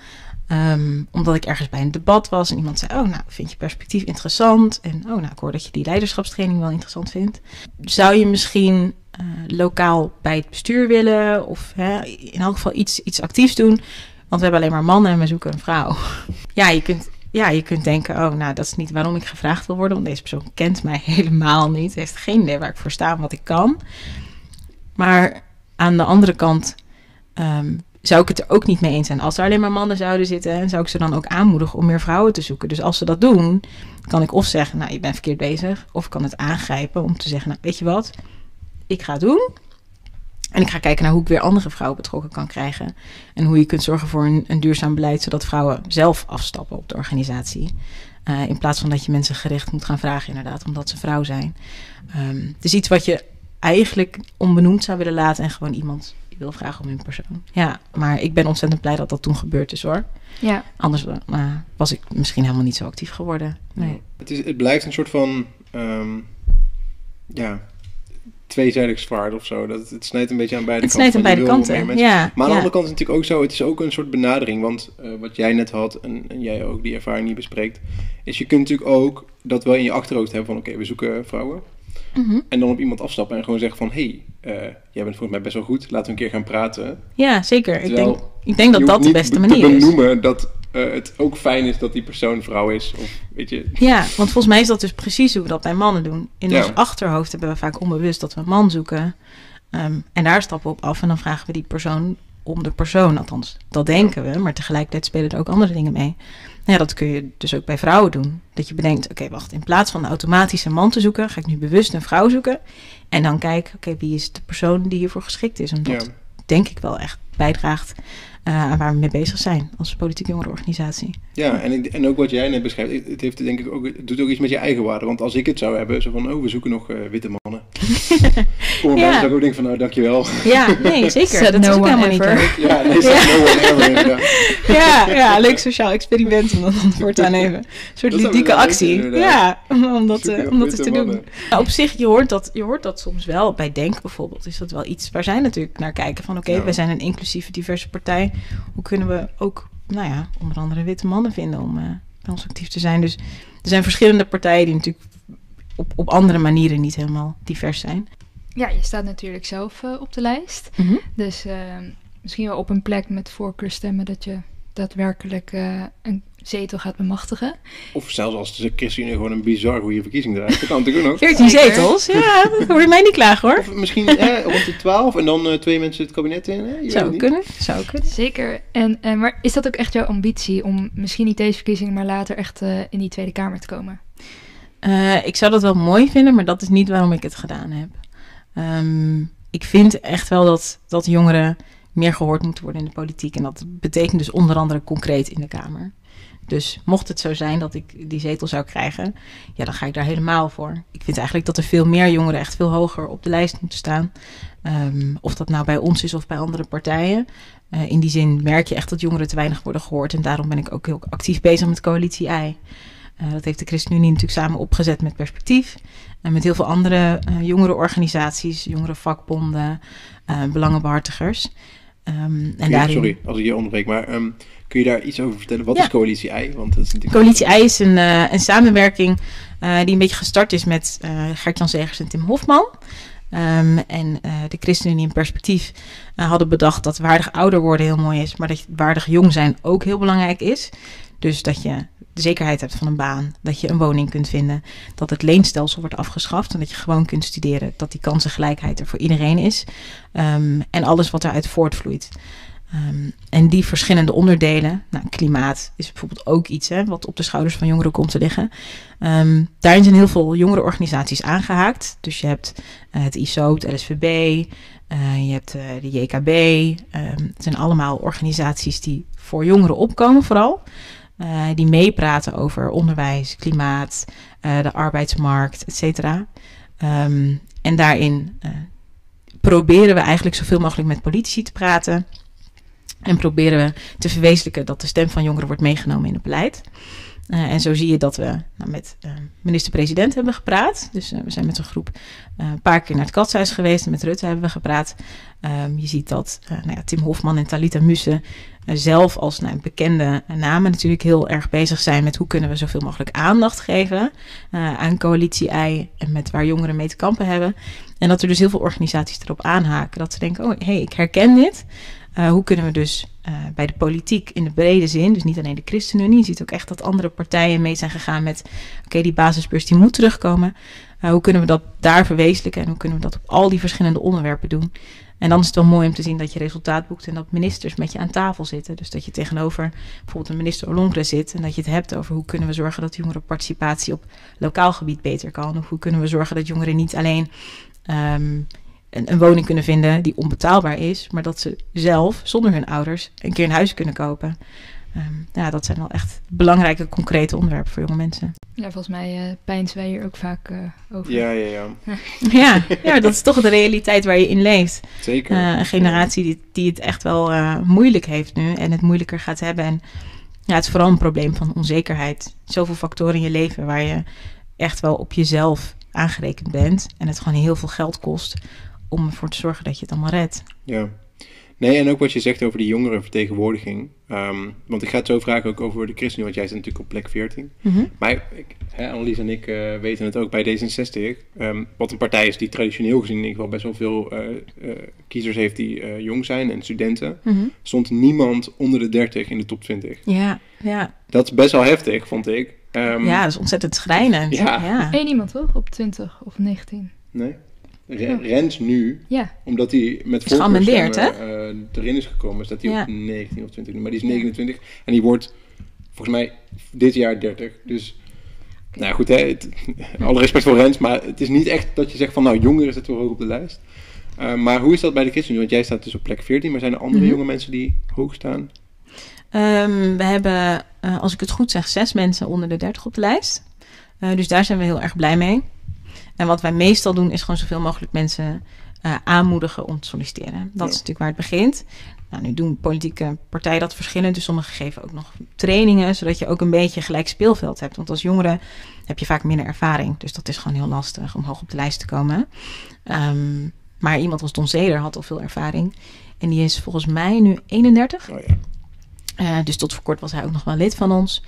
C: Ehm, omdat ik ergens bij een debat was en iemand zei: Oh, nou, vind je perspectief interessant? En oh, nou, ik hoor dat je die leiderschapstraining wel interessant vindt. Zou je misschien eh, lokaal bij het bestuur willen? Of hè, in elk geval iets, iets actiefs doen? Want we hebben alleen maar mannen en we zoeken een vrouw. *laughs* Ja, je kunt, ja, je kunt denken: Oh, nou, dat is niet waarom ik gevraagd wil worden. Want deze persoon kent mij *laughs* helemaal niet. Heeft geen idee waar ik voor sta wat ik kan. Maar aan de andere kant ehm, zou ik het er ook niet mee eens zijn. Als er alleen maar mannen zouden zitten, en zou ik ze dan ook aanmoedigen om meer vrouwen te zoeken. Dus als ze dat doen, kan ik of zeggen, nou, je bent verkeerd bezig. Of kan het aangrijpen om te zeggen, nou, weet je wat, ik ga het doen. En ik ga kijken naar hoe ik weer andere vrouwen betrokken kan krijgen. En hoe je kunt zorgen voor een, een duurzaam beleid, zodat vrouwen zelf afstappen op de organisatie. Eh, in plaats van dat je mensen gericht moet gaan vragen, inderdaad, omdat ze vrouw zijn. Het is iets wat je eigenlijk onbenoemd zou willen laten en gewoon iemand wil vragen om hun persoon. Ja, maar ik ben ontzettend blij dat dat toen gebeurd is hoor.
D: Ja,
C: Anders was ik misschien helemaal niet zo actief geworden. Nee.
A: Het, is, het blijft een soort van, ehm, ja, tweezijdig zwaard of zo. Dat, het snijdt een beetje aan beide
C: Het
A: kanten.
C: snijdt aan beide kanten. Ja,
A: Maar aan de andere kant is het natuurlijk ook zo, het is ook een soort benadering. Want eh, wat jij net had, en, en jij ook die ervaring niet bespreekt, is je kunt natuurlijk ook dat wel in je achterhoofd hebben van oké, we zoeken vrouwen.
C: Mhm.
A: En dan op iemand afstappen en gewoon zeggen van hé, hey, eh, jij bent volgens mij best wel goed, laten we een keer gaan praten.
C: ja zeker. Ik denk, ik denk dat dat de beste
A: be-
C: manier
A: te
C: is.
A: benoemen dat eh, het ook fijn is dat die persoon vrouw is. Of weet je,
C: Ja, want volgens mij is dat dus precies hoe we dat bij mannen doen. In
A: Ja.
C: ons achterhoofd hebben we vaak onbewust dat we een man zoeken. Ehm, en daar stappen we op af en dan vragen we die persoon om de persoon. Althans, dat denken we, maar tegelijkertijd spelen er ook andere dingen mee. Nou ja, dat kun je dus ook bij vrouwen doen. Dat je bedenkt, oké, wacht, in plaats van automatisch een man te zoeken, ga ik nu bewust een vrouw zoeken. En dan kijken, oké, wie is de persoon die hiervoor geschikt is? En dat
A: ja.
C: denk ik wel echt bijdraagt eh, aan waar we mee bezig zijn als politiek jongerenorganisatie.
A: Ja, en, ik- en ook wat jij net beschrijft, het- het, heeft denk ik ook, het doet ook iets met je eigen waarde. Want als ik het zou hebben, zo van, oh, we zoeken nog eh, witte mannen. Kom erbij, *laughs*
C: Ja.
A: ik ook denken van, nou, dankjewel.
C: Ja, nee, *laughs* zeker.
D: Said
C: dat is ook
D: one
C: helemaal niet leuk.
A: Ja, nee,
C: Ja.
A: no one ever, inderdaad. *laughs*
C: Ja, ja, leuk sociaal experiment om dan voortaan even. Een soort
A: Dat
C: ludieke
A: leuk
C: actie. Ja, om, dat, eh, om dat eens
A: witte
C: te doen. Nou, op zich, je hoort, dat, je hoort dat soms wel. Bij Denk bijvoorbeeld is dat wel iets waar zij natuurlijk naar kijken. Van oké,
A: Ja.
C: wij zijn een inclusieve, diverse partij. Hoe kunnen we ook, nou ja, onder andere witte mannen vinden om eh, bij ons actief te zijn. Dus er zijn verschillende partijen die natuurlijk op, op andere manieren niet helemaal divers zijn.
D: Ja, je staat natuurlijk zelf eh, op de lijst. Dus eh, misschien wel op een plek met voorkeurstemmen dat je daadwerkelijk eh, een zetel gaat bemachtigen.
A: Of zelfs als de ChristenUnie gewoon een bizar goede verkiezing draait. Dat kan natuurlijk ook nog. *laughs*
C: 14
D: Zeker.
C: zetels, ja, dat hoor je mij niet klagen hoor.
A: Of misschien eh, rond de 12 en dan eh, twee mensen het kabinet in. Hè? Je weet het
C: Zou
A: niet.
C: kunnen, zou kunnen.
D: Zeker. En, en, maar is dat ook echt jouw ambitie om misschien niet deze verkiezing, maar later echt eh, in die Tweede Kamer te komen?
C: Eh, ik zou dat wel mooi vinden, maar dat is niet waarom ik het gedaan heb. Ehm, ik vind echt wel dat, dat jongeren meer gehoord moeten worden in de politiek. En dat betekent dus onder andere concreet in de Kamer. Dus mocht het zo zijn dat ik die zetel zou krijgen, ja, dan ga ik daar helemaal voor. Ik vind eigenlijk dat er veel meer jongeren echt veel hoger op de lijst moeten staan. Ehm, of dat nou bij ons is of bij andere partijen. Eh, in die zin merk je echt dat jongeren te weinig worden gehoord. En daarom ben ik ook heel actief bezig met Coalitie I. Eh, dat heeft de ChristenUnie natuurlijk samen opgezet met Perspectief. En met heel veel andere eh jongerenorganisaties, jongere vakbonden, eh, belangenbehartigers. Ehm, en daarin...
A: Sorry als ik je onderbreek, maar ehm, kun je daar iets over vertellen? Wat
C: Ja.
A: is Coalitie I? Want dat is natuurlijk...
C: Coalitie I is een, een samenwerking die een beetje gestart is met Gert-Jan Zegers en Tim Hofman. Ehm, en de ChristenUnie in perspectief hadden bedacht dat waardig ouder worden heel mooi is, maar dat waardig jong zijn ook heel belangrijk is. Dus dat je de zekerheid hebt van een baan, dat je een woning kunt vinden, dat het leenstelsel wordt afgeschaft en dat je gewoon kunt studeren, dat die kansengelijkheid er voor iedereen is Ehm, en alles wat daaruit voortvloeit. Ehm, en die verschillende onderdelen, nou, klimaat is bijvoorbeeld ook iets hè, wat op de schouders van jongeren komt te liggen. Ehm, daarin zijn heel veel jongerenorganisaties aangehaakt. Dus je hebt eh, het ISO, het LSVB, eh, je hebt eh, de JKB. Het zijn allemaal organisaties die voor jongeren opkomen vooral. Eh, die meepraten over onderwijs, klimaat, eh, de arbeidsmarkt, et cetera. Ehm, en daarin eh, proberen we eigenlijk zoveel mogelijk met politici te praten. En proberen we te verwezenlijken dat de stem van jongeren wordt meegenomen in het beleid. En zo zie je dat we nou, met minister-president hebben gepraat. Dus we zijn met een groep een paar keer naar het katshuis geweest. En met Rutte hebben we gepraat. Ehm, je ziet dat nou ja, Tim Hofman en Talita Mussen zelf als nou, bekende namen natuurlijk heel erg bezig zijn met hoe kunnen we zoveel mogelijk aandacht geven eh, aan coalitie I en met waar jongeren mee te kampen hebben. En dat er dus heel veel organisaties erop aanhaken. Dat ze denken, oh hé, hey, ik herken dit. Uh, hoe kunnen we dus uh, bij de politiek in de brede zin, dus niet alleen de ChristenUnie, je ziet ook echt dat andere partijen mee zijn gegaan met, oké, die basisbeurs die moet terugkomen. Hoe kunnen we dat daar verwezenlijken en hoe kunnen we dat op al die verschillende onderwerpen doen? En dan is het wel mooi om te zien dat je resultaat boekt en dat ministers met je aan tafel zitten. Dus dat je tegenover bijvoorbeeld een minister Ollongren zit en dat je het hebt over hoe kunnen we zorgen dat jongerenparticipatie op lokaal gebied beter kan. Of hoe kunnen we zorgen dat jongeren niet alleen um, een, een, woning kunnen vinden die onbetaalbaar is, maar dat ze zelf, zonder hun ouders, een keer een huis kunnen kopen. Um, ja, dat zijn wel echt belangrijke, concrete onderwerpen voor jonge mensen.
D: Ja, volgens mij uh, pijnsen wij hier ook vaak uh, over.
A: Ja, ja, ja. *laughs*
C: ja, ja, dat is toch de realiteit waar je in leeft.
A: Zeker.
C: Uh, een generatie die, die het echt wel uh, moeilijk heeft nu en het moeilijker gaat hebben. En ja, het is vooral een probleem van onzekerheid. Zoveel factoren in je leven waar je echt wel op jezelf aangerekend bent. En het gewoon heel veel geld kost om ervoor te zorgen dat je het allemaal redt.
A: Ja. Nee, en ook wat je zegt over die jongerenvertegenwoordiging. Um, want ik ga het zo vragen ook over de ChristenUnie, want jij zit natuurlijk op plek 14.
C: Mm -hmm.
A: Maar ik, hè, Annelies en ik uh, weten het ook bij D66. Um, wat een partij is die traditioneel gezien in ieder geval best wel veel uh, uh, kiezers heeft die jong zijn en studenten.
C: Mm -hmm.
A: Stond niemand onder de 30 in de top 20.
C: Ja, ja.
A: Dat is best wel heftig, vond ik.
C: Um, ja, dat is ontzettend schrijnend.
A: Ja.
C: ja.
D: Eén iemand toch? Op 20 of 19?
A: Nee. Re Rens nu,
D: ja.
A: omdat hij met
C: is geamendeerd, hè?
A: Uh, erin is gekomen, staat hij ja. op 19 of 20, maar die is 29 ja. en die wordt volgens mij dit jaar 30. Dus, nou goed, hè, het, *laughs* alle respect voor Rens, maar het is niet echt dat je zegt van, nou, jongeren zitten wel hoog op de lijst. Uh, maar hoe is dat bij de ChristenUnie? Want jij staat dus op plek 14, maar zijn er andere
C: Mhm.
A: mm -hmm. jonge mensen die hoog staan?
C: Um, we hebben, uh, als ik het goed zeg, zes mensen onder de 30 op de lijst. Uh, dus daar zijn we heel erg blij mee. En wat wij meestal doen, is gewoon zoveel mogelijk mensen uh, aanmoedigen om te solliciteren. Dat ja. is natuurlijk waar het begint. Nou, nu doen politieke partijen dat verschillend. Dus sommigen geven ook nog trainingen, zodat je ook een beetje gelijk speelveld hebt. Want als jongere heb je vaak minder ervaring. Dus dat is gewoon heel lastig om hoog op de lijst te komen. Um, maar iemand als Don Zeder had al veel ervaring. En die is volgens mij nu 31.
A: Oh ja.
C: Uh, dus tot voor kort was hij ook nog wel lid van ons.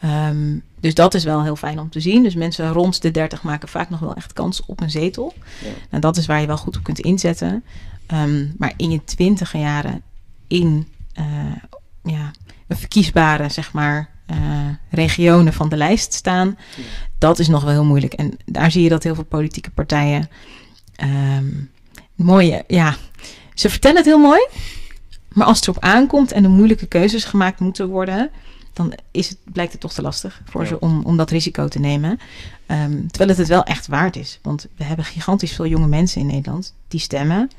C: Ehm, dus dat is wel heel fijn om te zien. Dus mensen rond de 30 maken vaak nog wel echt kans op een zetel.
A: Ja.
C: Nou, dat is waar je wel goed op kunt inzetten. Ehm, maar in je twintige jaren in eh, ja, een verkiesbare, zeg maar, eh, regionen van de lijst staan,
A: Ja.
C: dat is nog wel heel moeilijk. En daar zie je dat heel veel politieke partijen ehm, mooie, ja, ze vertellen het heel mooi, maar als het erop aankomt en er moeilijke keuzes gemaakt moeten worden, dan is het, blijkt het toch te lastig voor
A: Ja.
C: ze om, om dat risico te nemen. Ehm, terwijl het het wel echt waard is. Want we hebben gigantisch veel jonge mensen in Nederland die stemmen.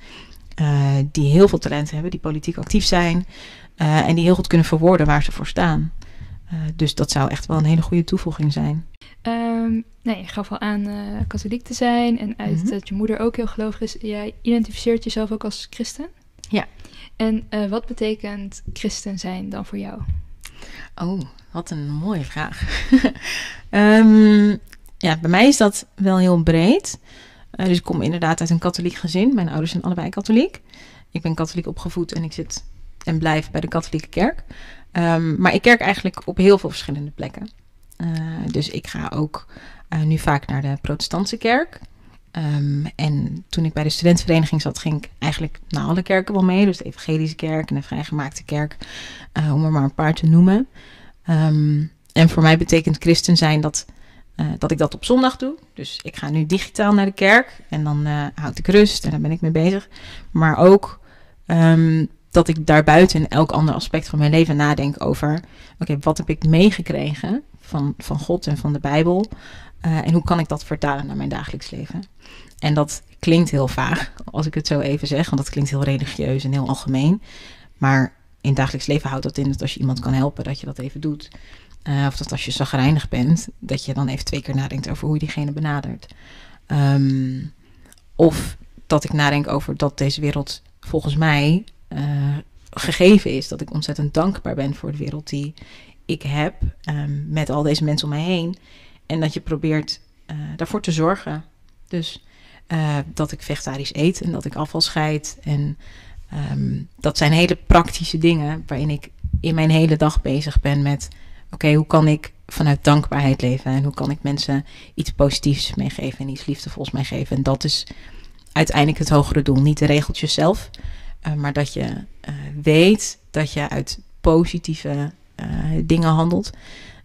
C: eh, die heel veel talent hebben, die politiek actief zijn. eh, en die heel goed kunnen verwoorden waar ze voor staan. Eh, dus dat zou echt wel een hele goede toevoeging zijn.
D: Ehm, nee, je gaf al aan eh, katholiek te zijn en uit
C: Mhm.
D: dat je moeder ook heel gelovig is. Jij identificeert jezelf ook als christen?
C: Ja.
D: En eh, wat betekent christen zijn dan voor jou?
C: Oh, wat een mooie vraag. *laughs* Ehm, ja, bij mij is dat wel heel breed. Eh, dus ik kom inderdaad uit een katholiek gezin. Mijn ouders zijn allebei katholiek. Ik ben katholiek opgevoed en ik zit en blijf bij de katholieke kerk. Ehm, maar ik kerk eigenlijk op heel veel verschillende plekken. Eh, dus ik ga ook eh, nu vaak naar de protestantse kerk. Ehm, en toen ik bij de studentenvereniging zat, ging ik eigenlijk naar alle kerken wel mee. Dus de evangelische kerk en de vrijgemaakte kerk, eh, om er maar een paar te noemen. Ehm, en voor mij betekent christen zijn dat, eh, dat ik dat op zondag doe. Dus ik ga nu digitaal naar de kerk en dan eh, houd ik rust en daar ben ik mee bezig. Maar ook ehm, dat ik daarbuiten elk ander aspect van mijn leven nadenk over... oké, wat heb ik meegekregen van, van God en van de Bijbel? Eh, en hoe kan ik dat vertalen naar mijn dagelijks leven? En dat klinkt heel vaag, als ik het zo even zeg. Want dat klinkt heel religieus en heel algemeen. Maar in het dagelijks leven houdt dat in dat als je iemand kan helpen, dat je dat even doet. Eh, of dat als je zagrijnig bent, dat je dan even twee keer nadenkt over hoe je diegene benadert. Ehm, of dat ik nadenk over dat deze wereld volgens mij eh, gegeven is. Dat ik ontzettend dankbaar ben voor de wereld die ik heb. ehm, met al deze mensen om mij heen. En dat je probeert eh, daarvoor te zorgen. Dus eh, dat ik vegetarisch eet en dat ik afval scheid. En ehm, dat zijn hele praktische dingen waarin ik in mijn hele dag bezig ben met... oké, hoe kan ik vanuit dankbaarheid leven? En hoe kan ik mensen iets positiefs meegeven en iets liefdevols meegeven? En dat is uiteindelijk het hogere doel. Niet de regeltjes zelf, eh, maar dat je weet dat je uit positieve dingen handelt.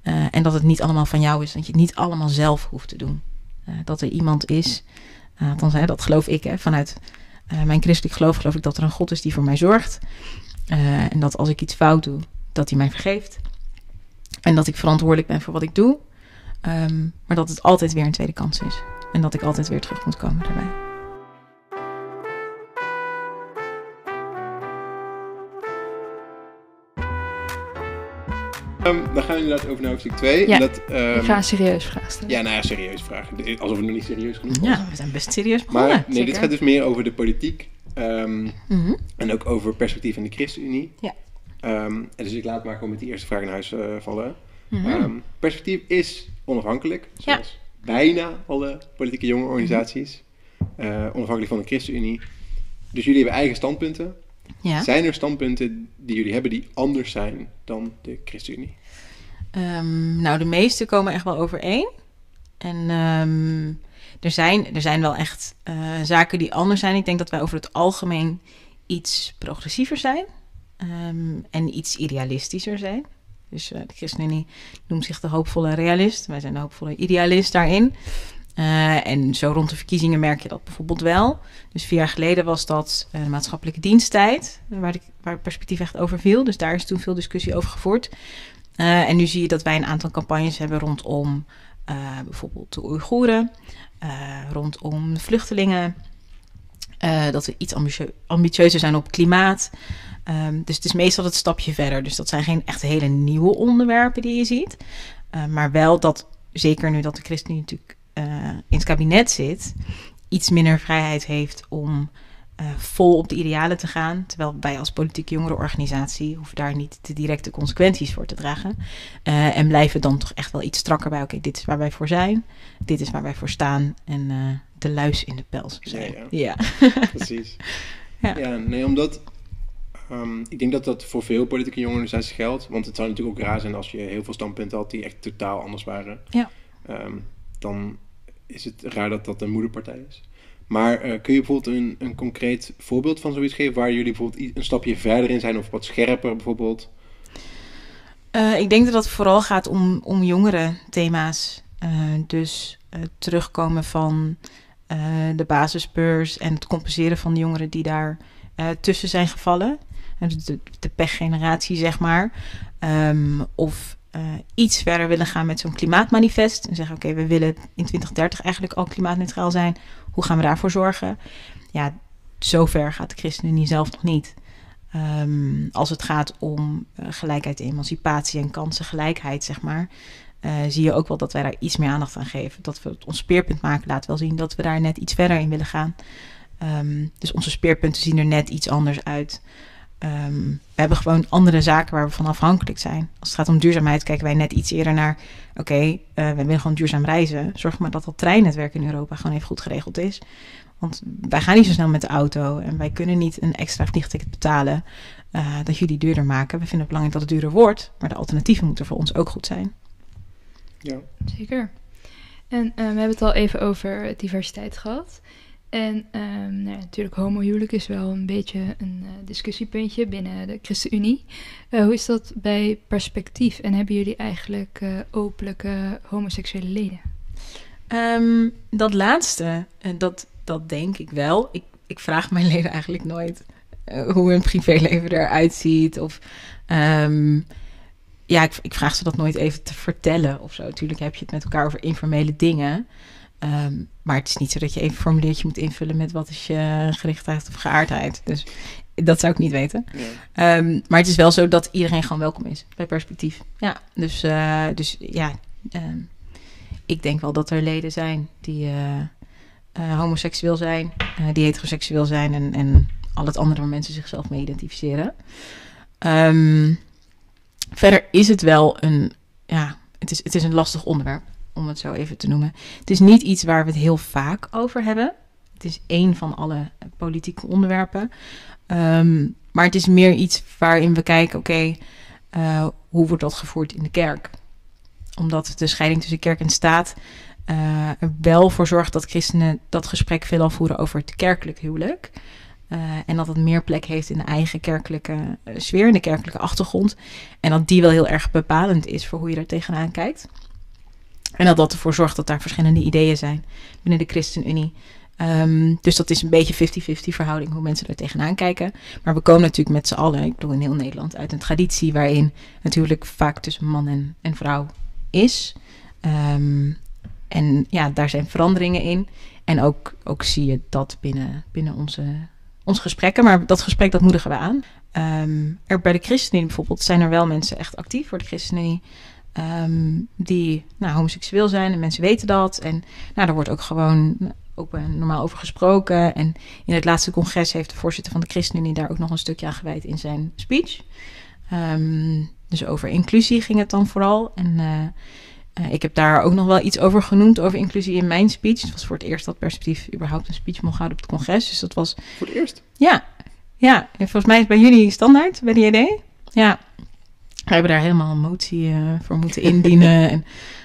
C: Eh, en dat het niet allemaal van jou is. Dat je het niet allemaal zelf hoeft te doen. Eh, dat er iemand is, althans, hè, dat geloof ik, hè, vanuit mijn christelijk geloof geloof ik dat er een God is die voor mij zorgt. En dat als ik iets fout doe, dat hij mij vergeeft. En dat ik verantwoordelijk ben voor wat ik doe. Um, maar dat het altijd weer een tweede kans is. En dat ik altijd weer terug moet komen daarbij.
A: Um, dan gaan we inderdaad over naar hoofdstuk 2.
D: Ja,
A: dat, um,
D: ik ga een serieus vraag stellen.
A: Ja, nou ja, serieus vragen. Alsof we nog niet serieus genoeg
C: zijn. Ja, we zijn best serieus begonnen.
A: Maar nee, Zeker. dit gaat dus meer over de politiek. Um,
C: Mhm.
A: mm -hmm. En ook over perspectief in de ChristenUnie.
C: Ja.
A: en dus ik laat maar gewoon met die eerste vraag in huis uh, vallen.
C: Mhm.
A: Mm -hmm. perspectief is onafhankelijk. Zoals ja. bijna alle politieke jonge organisaties. Uh, onafhankelijk van de ChristenUnie. Dus jullie hebben eigen standpunten.
C: Ja.
A: Zijn er standpunten die jullie hebben die anders zijn dan de ChristenUnie?
C: Um, nou, de meeste komen echt wel overeen. En um, er, zijn, er zijn wel echt uh, zaken die anders zijn. Ik denk dat wij over het algemeen iets progressiever zijn. Um, en iets idealistischer zijn. Dus uh, de ChristenUnie noemt zich de hoopvolle realist. Wij zijn de hoopvolle idealist daarin. Uh, en zo rond de verkiezingen merk je dat bijvoorbeeld wel. Dus vier jaar geleden was dat uh, de maatschappelijke diensttijd, waar, waar het perspectief echt over viel. Dus daar is toen veel discussie over gevoerd. Uh, en nu zie je dat wij een aantal campagnes hebben rondom bijvoorbeeld de Oeigoeren, rondom de vluchtelingen. Dat we iets ambitie ambitieuzer zijn op klimaat. Um, dus het is meestal het stapje verder. Dus dat zijn geen echt hele nieuwe onderwerpen die je ziet. Maar wel dat, zeker nu dat de ChristenUnie natuurlijk uh, in het kabinet zit, iets minder vrijheid heeft om uh, vol op de idealen te gaan. Terwijl wij als politieke jongerenorganisatie hoeven daar niet de directe consequenties voor te dragen. Uh, en blijven dan toch echt wel iets strakker bij. Oké, okay, dit is waar wij voor zijn. Dit is waar wij voor staan. En uh, de luis in de pels zijn.
A: Ja, ja. *laughs* precies. Ja. ja. nee, omdat... Ehm, ik denk dat dat voor veel politieke jongerenorganisaties geldt. Want het zou natuurlijk ook raar zijn als je heel veel standpunten had die echt totaal anders waren.
C: Ja.
A: Ehm, dan is het raar dat dat een moederpartij is. Maar eh, kun je bijvoorbeeld een, een concreet voorbeeld van zoiets geven waar jullie bijvoorbeeld een stapje verder in zijn of wat scherper bijvoorbeeld?
C: Eh, ik denk dat het vooral gaat om, om jongere thema's. Eh, dus terugkomen van de basisbeurs en het compenseren van de jongeren die daar tussen zijn gevallen. En de, de pechgeneratie, zeg maar. Ehm, of eh, iets verder willen gaan met zo'n klimaatmanifest. En zeggen, oké, we willen in 2030 eigenlijk al klimaatneutraal zijn. Hoe gaan we daarvoor zorgen? Ja, zover gaat de ChristenUnie zelf nog niet. Ehm, als het gaat om eh, gelijkheid, emancipatie en kansengelijkheid, zeg maar, eh, zie je ook wel dat wij daar iets meer aandacht aan geven. Dat we het ons speerpunt maken laat wel zien dat we daar net iets verder in willen gaan. Ehm, dus onze speerpunten zien er net iets anders uit. Ehm, we hebben gewoon andere zaken waar we van afhankelijk zijn. Als het gaat om duurzaamheid kijken wij net iets eerder naar... oké, eh, we willen gewoon duurzaam reizen. Zorg maar dat dat treinnetwerk in Europa gewoon even goed geregeld is. Want wij gaan niet zo snel met de auto... en wij kunnen niet een extra vliegticket betalen... eh, dat jullie duurder maken. We vinden het belangrijk dat het duurder wordt... maar de alternatieven moeten voor ons ook goed zijn.
A: Ja.
D: Zeker. En eh, we hebben het al even over diversiteit gehad. En ehm, nou ja, natuurlijk, homohuwelijk is wel een beetje een eh, discussiepuntje binnen de ChristenUnie. Eh, hoe is dat bij perspectief? En hebben jullie eigenlijk eh, openlijke homoseksuele leden?
C: Ehm, dat laatste, dat, dat denk ik wel. Ik, ik vraag mijn *laughs* leden eigenlijk nooit hoe hun privéleven eruit ziet. Of ehm, ja, ik, ik vraag ze dat nooit even te vertellen of zo. Natuurlijk heb je het met elkaar over informele dingen. Ehm, maar het is niet zo dat je even een formuliertje moet invullen met wat is je gerichtheid of geaardheid. Dus dat zou ik niet weten. Ehm, maar het is wel zo dat iedereen gewoon welkom is bij perspectief. Ja, dus, eh, dus ja, ehm, ik denk wel dat er leden zijn die eh, eh, homoseksueel zijn, die heteroseksueel zijn en, en al het andere waar mensen zichzelf mee identificeren. Verder is het wel een, ja, het is, het is een lastig onderwerp, om het zo even te noemen. Het is niet iets waar we het heel vaak over hebben. Het is één van alle politieke onderwerpen. Ehm, maar het is meer iets waarin we kijken, oké, eh, hoe wordt dat gevoerd in de kerk? Omdat de scheiding tussen kerk en staat eh, er wel voor zorgt dat christenen dat gesprek veelal voeren over het kerkelijk huwelijk. Eh, en dat het meer plek heeft in de eigen kerkelijke sfeer, in de kerkelijke achtergrond. En dat die wel heel erg bepalend is voor hoe je daar tegenaan kijkt. En dat dat ervoor zorgt dat daar verschillende ideeën zijn binnen de ChristenUnie. Ehm, dus dat is een beetje 50-50 verhouding hoe mensen er tegenaan kijken. Maar we komen natuurlijk met z'n allen, ik bedoel in heel Nederland, uit een traditie waarin natuurlijk vaak tussen man en, en vrouw is. Ehm, en ja, daar zijn veranderingen in. En ook, ook zie je dat binnen, binnen onze, onze gesprekken. Maar dat gesprek, dat moedigen we aan. Ehm, er bij de ChristenUnie bijvoorbeeld zijn er wel mensen echt actief voor de ChristenUnie. Ehm, die nou, homoseksueel zijn en mensen weten dat. En nou, daar wordt ook gewoon open en normaal over gesproken. En in het laatste congres heeft de voorzitter van de ChristenUnie daar ook nog een stukje aan gewijd in zijn speech. Ehm, dus over inclusie ging het dan vooral. En eh, eh, ik heb daar ook nog wel iets over genoemd, over inclusie in mijn speech. Het was voor het eerst dat Perspectief überhaupt een speech mocht houden op het congres. Dus dat was,
A: Voor het eerst?
C: ja, ja. En volgens mij is bij jullie standaard, bij de JD. Ja, we hebben daar helemaal een motie eh, voor moeten indienen. *laughs* en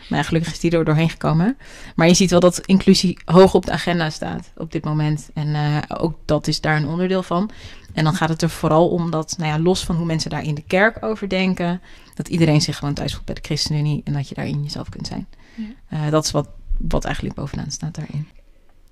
C: nou, ja, gelukkig is die er doorheen gekomen. Maar je ziet wel dat inclusie hoog op de agenda staat op dit moment. En eh, ook dat is daar een onderdeel van. En dan gaat het er vooral om dat, nou ja, los van hoe mensen daar in de kerk over denken, dat iedereen zich gewoon thuis voelt bij de ChristenUnie en dat je daarin jezelf kunt zijn.
D: Ja.
C: Eh, dat is wat, wat eigenlijk bovenaan staat daarin.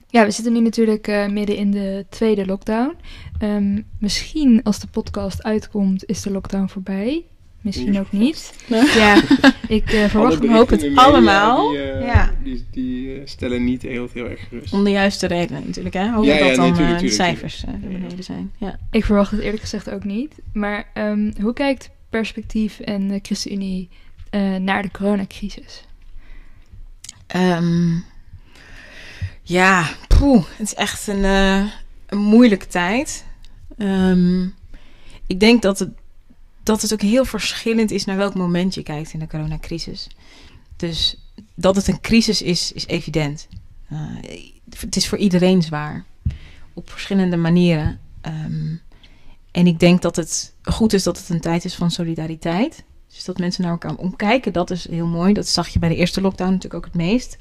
D: Ja, we zitten nu natuurlijk midden in de tweede lockdown. Ehm, misschien als de podcast uitkomt, is de lockdown voorbij. Misschien ook niet. *laughs* Ja, ik eh, verwacht hem.
C: hoop het
A: media,
C: allemaal.
A: Die, eh,
C: Ja.
A: die, die eh, stellen niet heel, heel erg gerust.
C: Om de juiste redenen natuurlijk, hè? Hoe
A: Ja,
C: dat
A: ja,
C: dan
A: natuurlijk,
C: de cijfers eh, naar beneden zijn. Ja.
D: Ik verwacht het eerlijk gezegd ook niet. Maar ehm, hoe kijkt Perspectief en de ChristenUnie eh, naar de coronacrisis?
C: Ehm, ja, poeh, het is echt een, eh, een moeilijke tijd. Ehm, ik denk dat het, dat het ook heel verschillend is naar welk moment je kijkt in de coronacrisis. Dus dat het een crisis is, is evident. Eh, het is voor iedereen zwaar. Op verschillende manieren. Ehm, En ik denk dat het goed is dat het een tijd is van solidariteit. Dus dat mensen naar elkaar omkijken, dat is heel mooi. Dat zag je bij de eerste lockdown natuurlijk ook het meest.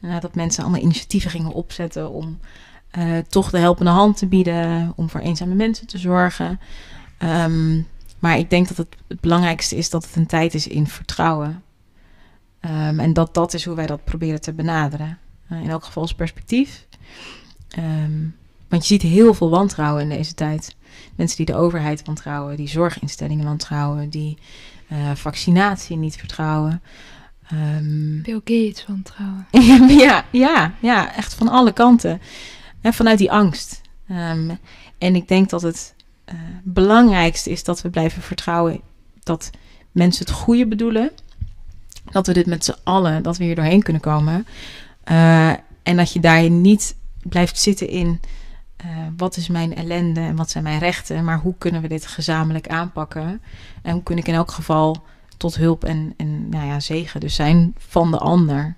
C: Uh, dat mensen allemaal initiatieven gingen opzetten om uh, toch de helpende hand te bieden, om voor eenzame mensen te zorgen. Um, maar ik denk dat het, het belangrijkste is dat het een tijd is in vertrouwen. Um, en dat dat is hoe wij dat proberen te benaderen. Uh, in elk geval als perspectief. Um, want je ziet heel veel wantrouwen in deze tijd. Mensen die de overheid wantrouwen, die zorginstellingen wantrouwen, die uh, vaccinatie niet vertrouwen.
D: Um, Bill Gates wantrouwen. *laughs*
C: ja, ja, ja, echt van alle kanten. En vanuit die angst. Um, en ik denk dat het uh, belangrijkste is dat we blijven vertrouwen dat mensen het goede bedoelen. Dat we dit met z'n allen, dat we hier doorheen kunnen komen. Uh, en dat je daar niet blijft zitten in uh, wat is mijn ellende en wat zijn mijn rechten, maar hoe kunnen we dit gezamenlijk aanpakken? En hoe kun ik in elk geval tot hulp en, en nou ja, zegen dus zijn van de ander?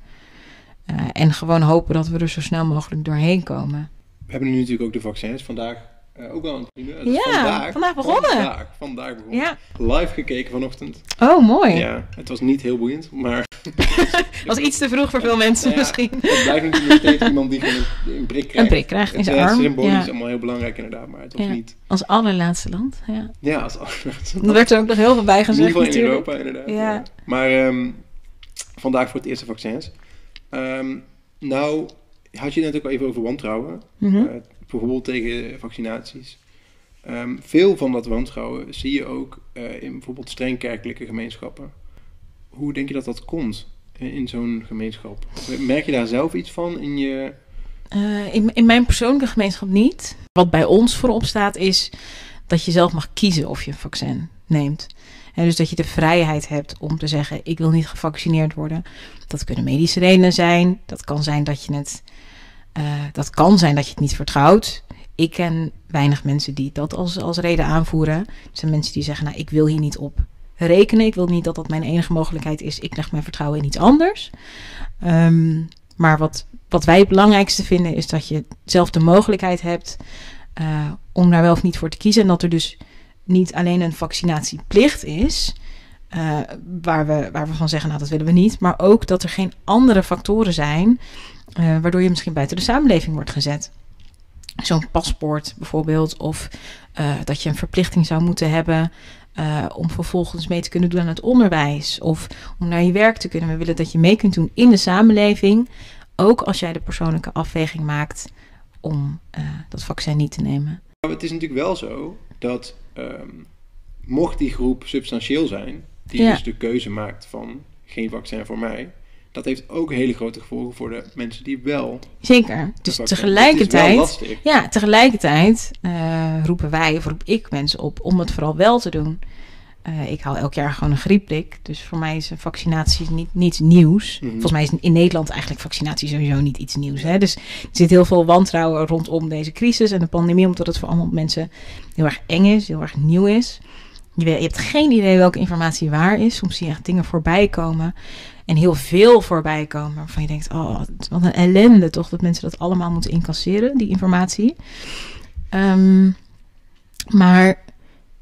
C: En gewoon hopen dat we er zo snel mogelijk doorheen komen.
A: We hebben nu natuurlijk ook de vaccins vandaag. Uh, ook al aan het
C: doen. Ja, vandaag, vandaag begonnen.
A: Vandaag, vandaag begonnen. Ja. Live gekeken vanochtend.
C: Oh, mooi.
A: Ja, het was niet heel boeiend, maar... *laughs*
C: was iets te vroeg voor veel mensen
A: ja,
C: misschien.
A: Het blijft natuurlijk nog steeds iemand die een, een prik krijgt.
C: Een prik krijgt in zijn
A: het,
C: arm.
A: Het symbolisch
C: ja.
A: is allemaal heel belangrijk inderdaad, maar het was
C: Ja.
A: niet...
C: Als allerlaatste land, ja.
A: Ja, als allerlaatste.
C: Er werd er ook nog heel veel bij
A: In
C: gezegd
A: ieder geval in
C: natuurlijk.
A: Europa inderdaad.
C: Ja.
A: Ja. Maar ehm, vandaag voor het eerste vaccins. Ehm, nou, had je het net ook al even over wantrouwen.
C: Mhm.
A: Eh, bijvoorbeeld tegen vaccinaties. Ehm, veel van dat wantrouwen zie je ook eh, in bijvoorbeeld streng kerkelijke gemeenschappen. Hoe denk je dat dat komt in, in zo'n gemeenschap? Merk je daar zelf iets van in je...
C: Eh, in, in mijn persoonlijke gemeenschap niet. Wat bij ons voorop staat is dat je zelf mag kiezen of je een vaccin neemt. En dus dat je de vrijheid hebt om te zeggen: ik wil niet gevaccineerd worden. Dat kunnen medische redenen zijn. Dat kan zijn dat je het, uh, dat kan zijn dat je het niet vertrouwt. Ik ken weinig mensen die dat als, als reden aanvoeren. Er zijn mensen die zeggen: nou, ik wil hier niet op rekenen. Ik wil niet dat dat mijn enige mogelijkheid is. Ik leg mijn vertrouwen in iets anders. Um, maar wat, wat wij het belangrijkste vinden is dat je zelf de mogelijkheid hebt uh, om daar wel of niet voor te kiezen. En dat er dus niet alleen een vaccinatieplicht is, uh, waar, we, waar we van zeggen, nou dat willen we niet. Maar ook dat er geen andere factoren zijn uh, waardoor je misschien buiten de samenleving wordt gezet. Zo'n paspoort bijvoorbeeld, of uh, dat je een verplichting zou moeten hebben om vervolgens mee te kunnen doen aan het onderwijs, of om naar je werk te kunnen. We willen dat je mee kunt doen in de samenleving, ook als jij de persoonlijke afweging maakt om dat vaccin niet te nemen.
A: Het is natuurlijk wel zo dat um, mocht die groep substantieel zijn, die
C: Ja.
A: dus de keuze maakt van geen vaccin voor mij, dat heeft ook hele grote gevolgen voor de mensen die wel.
C: Zeker. Dus tegelijkertijd. Ja, tegelijkertijd uh, roepen wij of roep ik mensen op om het vooral wel te doen. Uh, ik haal elk jaar gewoon een griepprik. Dus voor mij is een vaccinatie niet, niets nieuws.
A: Mhm.
C: Volgens mij is in Nederland eigenlijk vaccinatie sowieso niet iets nieuws. Hè? Dus er zit heel veel wantrouwen rondom deze crisis en de pandemie. Omdat het voor allemaal mensen heel erg eng is, heel erg nieuw is. Je, je hebt geen idee welke informatie waar is. Soms zie je echt dingen voorbij komen. En heel veel voorbij komen. Waarvan je denkt, oh, wat een ellende toch. Dat mensen dat allemaal moeten incasseren, die informatie. Um, maar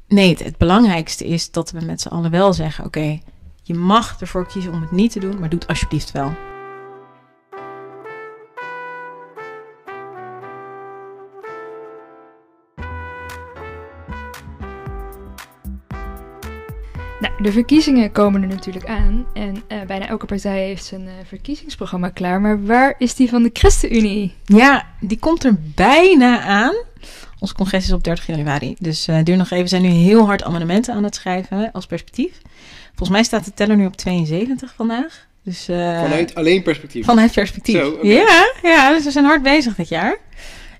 C: nee, het, belangrijkste is dat we met z'n allen wel zeggen: oké, je mag ervoor kiezen om het niet te doen, maar doe het alsjeblieft wel.
D: Nou, de verkiezingen komen er natuurlijk aan. En uh, bijna elke partij heeft zijn uh, verkiezingsprogramma klaar. Maar waar is die van de ChristenUnie?
C: Ja, die komt er bijna aan. Ons congres is op 30 januari. Dus uh, duur nog even. We zijn nu heel hard amendementen aan het schrijven als perspectief. Volgens mij staat de teller nu op 72 vandaag. Dus, uh,
A: vanuit alleen perspectief?
C: Vanuit perspectief.
A: Zo, okay.
C: Ja, ja, dus we zijn hard bezig dit jaar.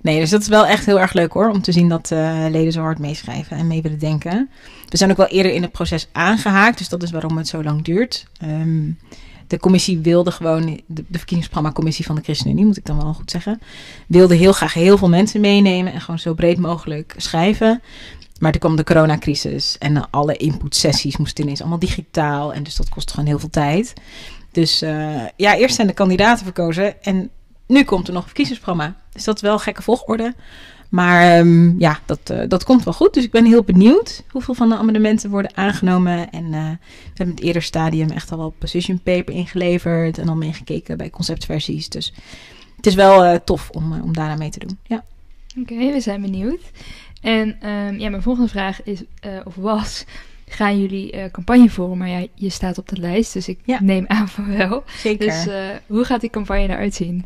C: Nee, dus dat is wel echt heel erg leuk hoor. Om te zien dat uh, leden zo hard meeschrijven en mee willen denken. We zijn ook wel eerder in het proces aangehaakt. Dus dat is waarom het zo lang duurt. Um, de commissie wilde gewoon, de, verkiezingsprogramma-commissie van de ChristenUnie, moet ik dan wel goed zeggen, wilde heel graag heel veel mensen meenemen en gewoon zo breed mogelijk schrijven. Maar toen kwam de coronacrisis en alle inputsessies moesten ineens allemaal digitaal. En dus dat kost gewoon heel veel tijd. Dus uh, ja, eerst zijn de kandidaten verkozen en nu komt er nog een verkiezingsprogramma. Dus dat is wel gekke volgorde. Maar ehm, ja, dat, eh, dat komt wel goed. Dus ik ben heel benieuwd hoeveel van de amendementen worden aangenomen. En eh, we hebben in het eerder stadium echt al wel position paper ingeleverd. En al meegekeken bij conceptversies. Dus het is wel eh, tof om, om daaraan mee te doen. Ja.
D: Oké, we zijn benieuwd. En ehm, ja, mijn volgende vraag is, of was, gaan jullie campagne voeren? Maar ja, je staat op de lijst, dus ik neem aan van wel.
C: Zeker.
D: Dus hoe gaat die campagne eruit zien?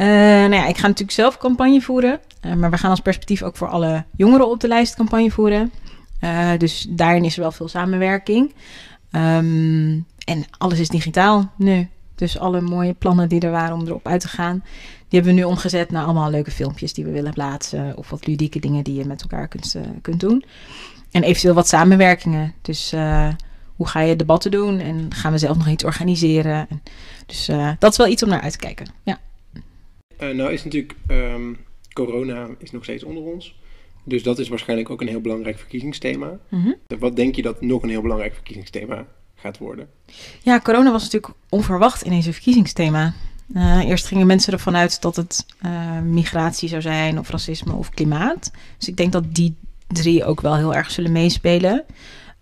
C: Uh, nou ja, ik ga natuurlijk zelf campagne voeren. Uh, maar we gaan als perspectief ook voor alle jongeren op de lijst campagne voeren. Uh, dus daarin is er wel veel samenwerking. Um, en alles is digitaal nu. Dus alle mooie plannen die er waren om erop uit te gaan, die hebben we nu omgezet naar allemaal leuke filmpjes die we willen plaatsen. Of wat ludieke dingen die je met elkaar kunt, kunt doen. En eventueel wat samenwerkingen. Dus hoe ga je debatten doen en gaan we zelf nog iets organiseren. Dus dat is wel iets om naar uit te kijken. Ja.
A: Uh, nou is natuurlijk um, corona is nog steeds onder ons. Dus dat is waarschijnlijk ook een heel belangrijk verkiezingsthema. Mm -hmm. Wat denk je dat nog een heel belangrijk verkiezingsthema gaat worden?
C: Ja, corona was natuurlijk onverwacht in deze verkiezingsthema. Uh, eerst gingen mensen ervan uit dat het uh, migratie zou zijn, of racisme of klimaat. Dus ik denk dat die drie ook wel heel erg zullen meespelen.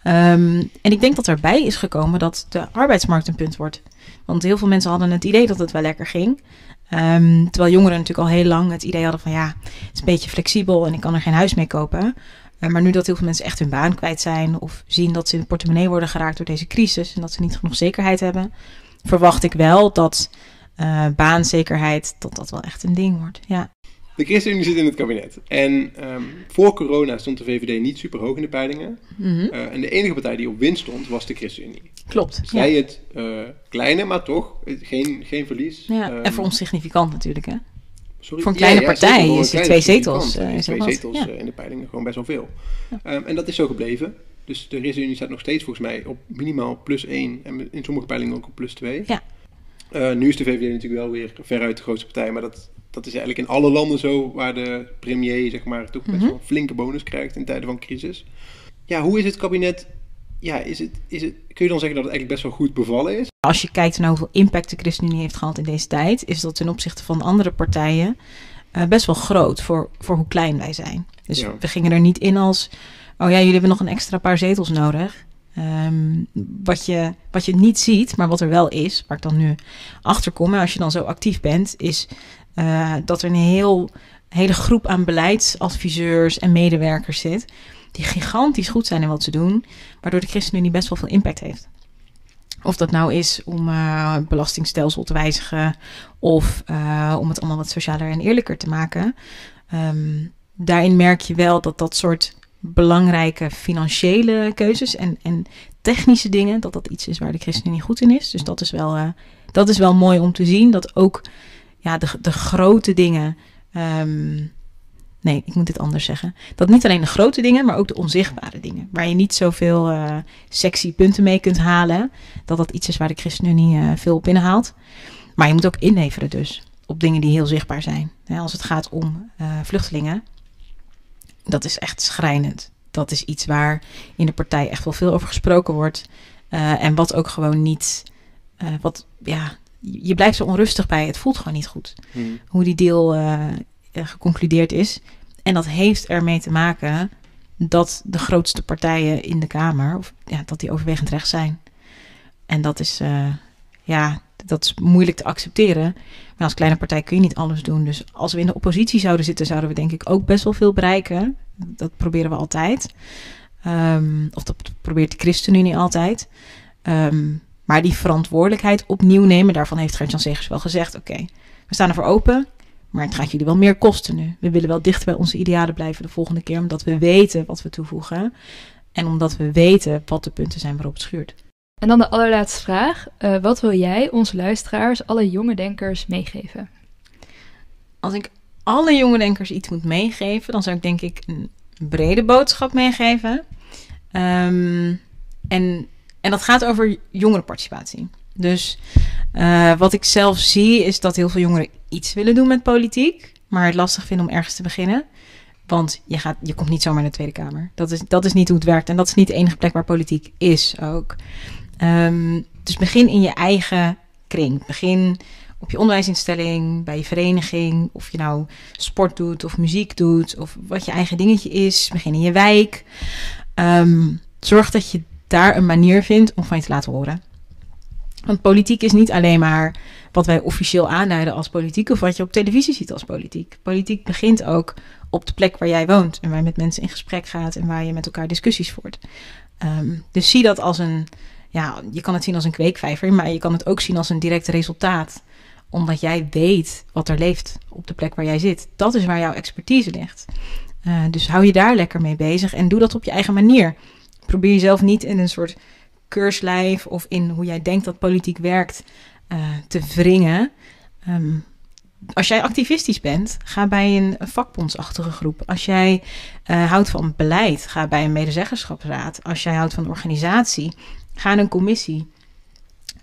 C: Um, en ik denk dat erbij is gekomen dat de arbeidsmarkt een punt wordt. Want heel veel mensen hadden het idee dat het wel lekker ging. Um, terwijl jongeren natuurlijk al heel lang het idee hadden van ja, het is een beetje flexibel en ik kan er geen huis mee kopen. Uh, maar nu dat heel veel mensen echt hun baan kwijt zijn of zien dat ze in de portemonnee worden geraakt door deze crisis en dat ze niet genoeg zekerheid hebben, verwacht ik wel dat uh, baanzekerheid, dat dat wel echt een ding wordt. Ja.
A: De ChristenUnie zit in het kabinet. En um, voor corona stond de VVD niet super hoog in de peilingen. Mm -hmm. uh, en de enige partij die op winst stond was de ChristenUnie.
C: Klopt.
A: Zij ja. het uh, kleine, maar toch geen, geen verlies.
C: Ja, um, en voor ons significant natuurlijk, hè? Sorry? Voor een kleine ja, ja, partij is het twee zetels.
A: Uh, twee zetels in de peilingen gewoon best wel veel. Um, en dat is zo gebleven. Dus de ChristenUnie staat nog steeds volgens mij op minimaal plus 1 en in sommige peilingen ook op plus 2.
C: Ja.
A: Uh, nu is de VVD natuurlijk wel weer veruit de grootste partij, maar dat, dat is eigenlijk in alle landen zo waar de premier zeg maar toch best mm -hmm. wel een flinke bonus krijgt in tijden van crisis. Ja, hoe is het kabinet? Ja, is het, is het, kun je dan zeggen dat het eigenlijk best wel goed bevallen is?
C: Als je kijkt naar hoeveel impact de ChristenUnie heeft gehad in deze tijd, is dat ten opzichte van andere partijen uh, best wel groot voor, voor hoe klein wij zijn. Dus ja. we gingen er niet in als, oh ja, jullie hebben nog een extra paar zetels nodig. Um, wat, je, wat je niet ziet, maar wat er wel is, waar ik dan nu achter kom, als je dan zo actief bent, is uh, dat er een heel, hele groep aan beleidsadviseurs en medewerkers zit, die gigantisch goed zijn in wat ze doen, waardoor de ChristenUnie best wel veel impact heeft. Of dat nou is om het belastingstelsel te wijzigen of uh, om het allemaal wat socialer en eerlijker te maken. Um, daarin merk je wel dat dat soort belangrijke financiële keuzes en, en technische dingen, dat dat iets is waar de ChristenUnie goed in is. Dus dat is wel, uh, dat is wel mooi om te zien. Dat ook ja, de, de grote dingen. Um, nee, ik moet dit anders zeggen. Dat niet alleen de grote dingen, maar ook de onzichtbare dingen. Waar je niet zoveel uh, sexy punten mee kunt halen. Dat dat iets is waar de ChristenUnie uh, veel op inhaalt. Maar je moet ook inleveren dus. Op dingen die heel zichtbaar zijn. Als het gaat om uh, vluchtelingen. Dat is echt schrijnend. Dat is iets waar in de partij echt wel veel over gesproken wordt. En wat ook gewoon niet. Wat, ja, je blijft zo onrustig bij. Het voelt gewoon niet goed. Hmm. Hoe die deal geconcludeerd is. En dat heeft ermee te maken dat de grootste partijen in de Kamer, of, ja, dat die overwegend rechts zijn. En dat is, ja, dat is moeilijk te accepteren. Maar als kleine partij kun je niet alles doen. Dus als we in de oppositie zouden zitten, zouden we denk ik ook best wel veel bereiken. Dat proberen we altijd. Um, of dat probeert de ChristenUnie altijd. Um, maar die verantwoordelijkheid opnieuw nemen, daarvan heeft Gert-Jan Segers wel gezegd: oké, we staan ervoor open. Maar het gaat jullie wel meer kosten nu. We willen wel dichter bij onze idealen blijven de volgende keer, omdat we weten wat we toevoegen. En omdat we weten wat de punten zijn waarop het schuurt.
D: En dan de allerlaatste vraag. Uh, wat wil jij onze luisteraars, alle jonge denkers, meegeven?
C: Als ik alle jonge denkers iets moet meegeven, dan zou ik denk ik een brede boodschap meegeven. Um, en, en dat gaat over jongerenparticipatie. Dus uh, wat ik zelf zie is dat heel veel jongeren iets willen doen met politiek, maar het lastig vinden om ergens te beginnen. Want je, gaat, je komt niet zomaar naar de Tweede Kamer. Dat is, dat is niet hoe het werkt. En dat is niet de enige plek waar politiek is ook. Um, dus begin in je eigen kring. Begin op je onderwijsinstelling, bij je vereniging, of je nou sport doet of muziek doet, of wat je eigen dingetje is, begin in je wijk. Ehm, zorg dat je daar een manier vindt om van je te laten horen. Want politiek is niet alleen maar wat wij officieel aanduiden als politiek of wat je op televisie ziet als politiek. Politiek begint ook op de plek waar jij woont en waar je met mensen in gesprek gaat en waar je met elkaar discussies voert. Ehm, dus zie dat als een, ja, je kan het zien als een kweekvijver, maar je kan het ook zien als een direct resultaat. Omdat jij weet wat er leeft op de plek waar jij zit. Dat is waar jouw expertise ligt. Uh, dus hou je daar lekker mee bezig en doe dat op je eigen manier. Probeer jezelf niet in een soort keurslijf of in hoe jij denkt dat politiek werkt uh, te wringen. Um, als jij activistisch bent, ga bij een vakbondsachtige groep. Als jij uh, houdt van beleid, ga bij een medezeggenschapsraad. Als jij houdt van organisatie, ga in een commissie.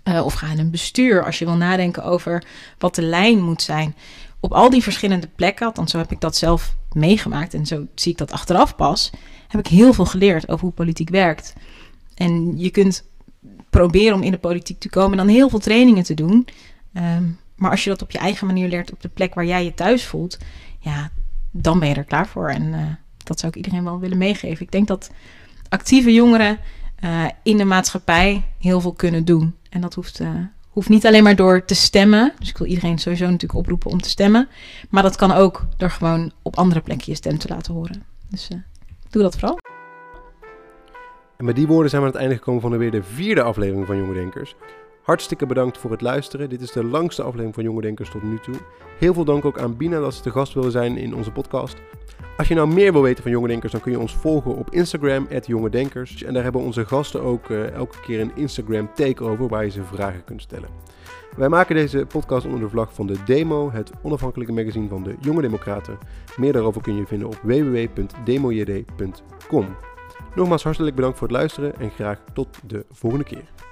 C: Uh, of ga in een bestuur als je wil nadenken over wat de lijn moet zijn. Op al die verschillende plekken, want zo heb ik dat zelf meegemaakt en zo zie ik dat achteraf pas, heb ik heel veel geleerd over hoe politiek werkt. En je kunt proberen om in de politiek te komen en dan heel veel trainingen te doen. Um, maar als je dat op je eigen manier leert op de plek waar jij je thuis voelt, ja, dan ben je er klaar voor. En uh, dat zou ik iedereen wel willen meegeven. Ik denk dat actieve jongeren uh, in de maatschappij heel veel kunnen doen. En dat hoeft, uh, hoeft niet alleen maar door te stemmen. Dus ik wil iedereen sowieso natuurlijk oproepen om te stemmen. Maar dat kan ook door gewoon op andere plekken je stem te laten horen. Dus doe dat vooral.
E: En met die woorden zijn we aan het einde gekomen van de weer de vierde aflevering van Jonge Denkers. Hartstikke bedankt voor het luisteren. Dit is de langste aflevering van Jonge Denkers tot nu toe. Heel veel dank ook aan Bina dat ze te gast willen zijn in onze podcast. Als je nou meer wil weten van Jonge Denkers, dan kun je ons volgen op Instagram, Jonge Denkers. En daar hebben onze gasten ook uh, elke keer een Instagram takeover waar je ze vragen kunt stellen. Wij maken deze podcast onder de vlag van de Demo, het onafhankelijke magazine van de Jonge Democraten. Meer daarover kun je vinden op www.demojd.com. Nogmaals hartelijk bedankt voor het luisteren en graag tot de volgende keer.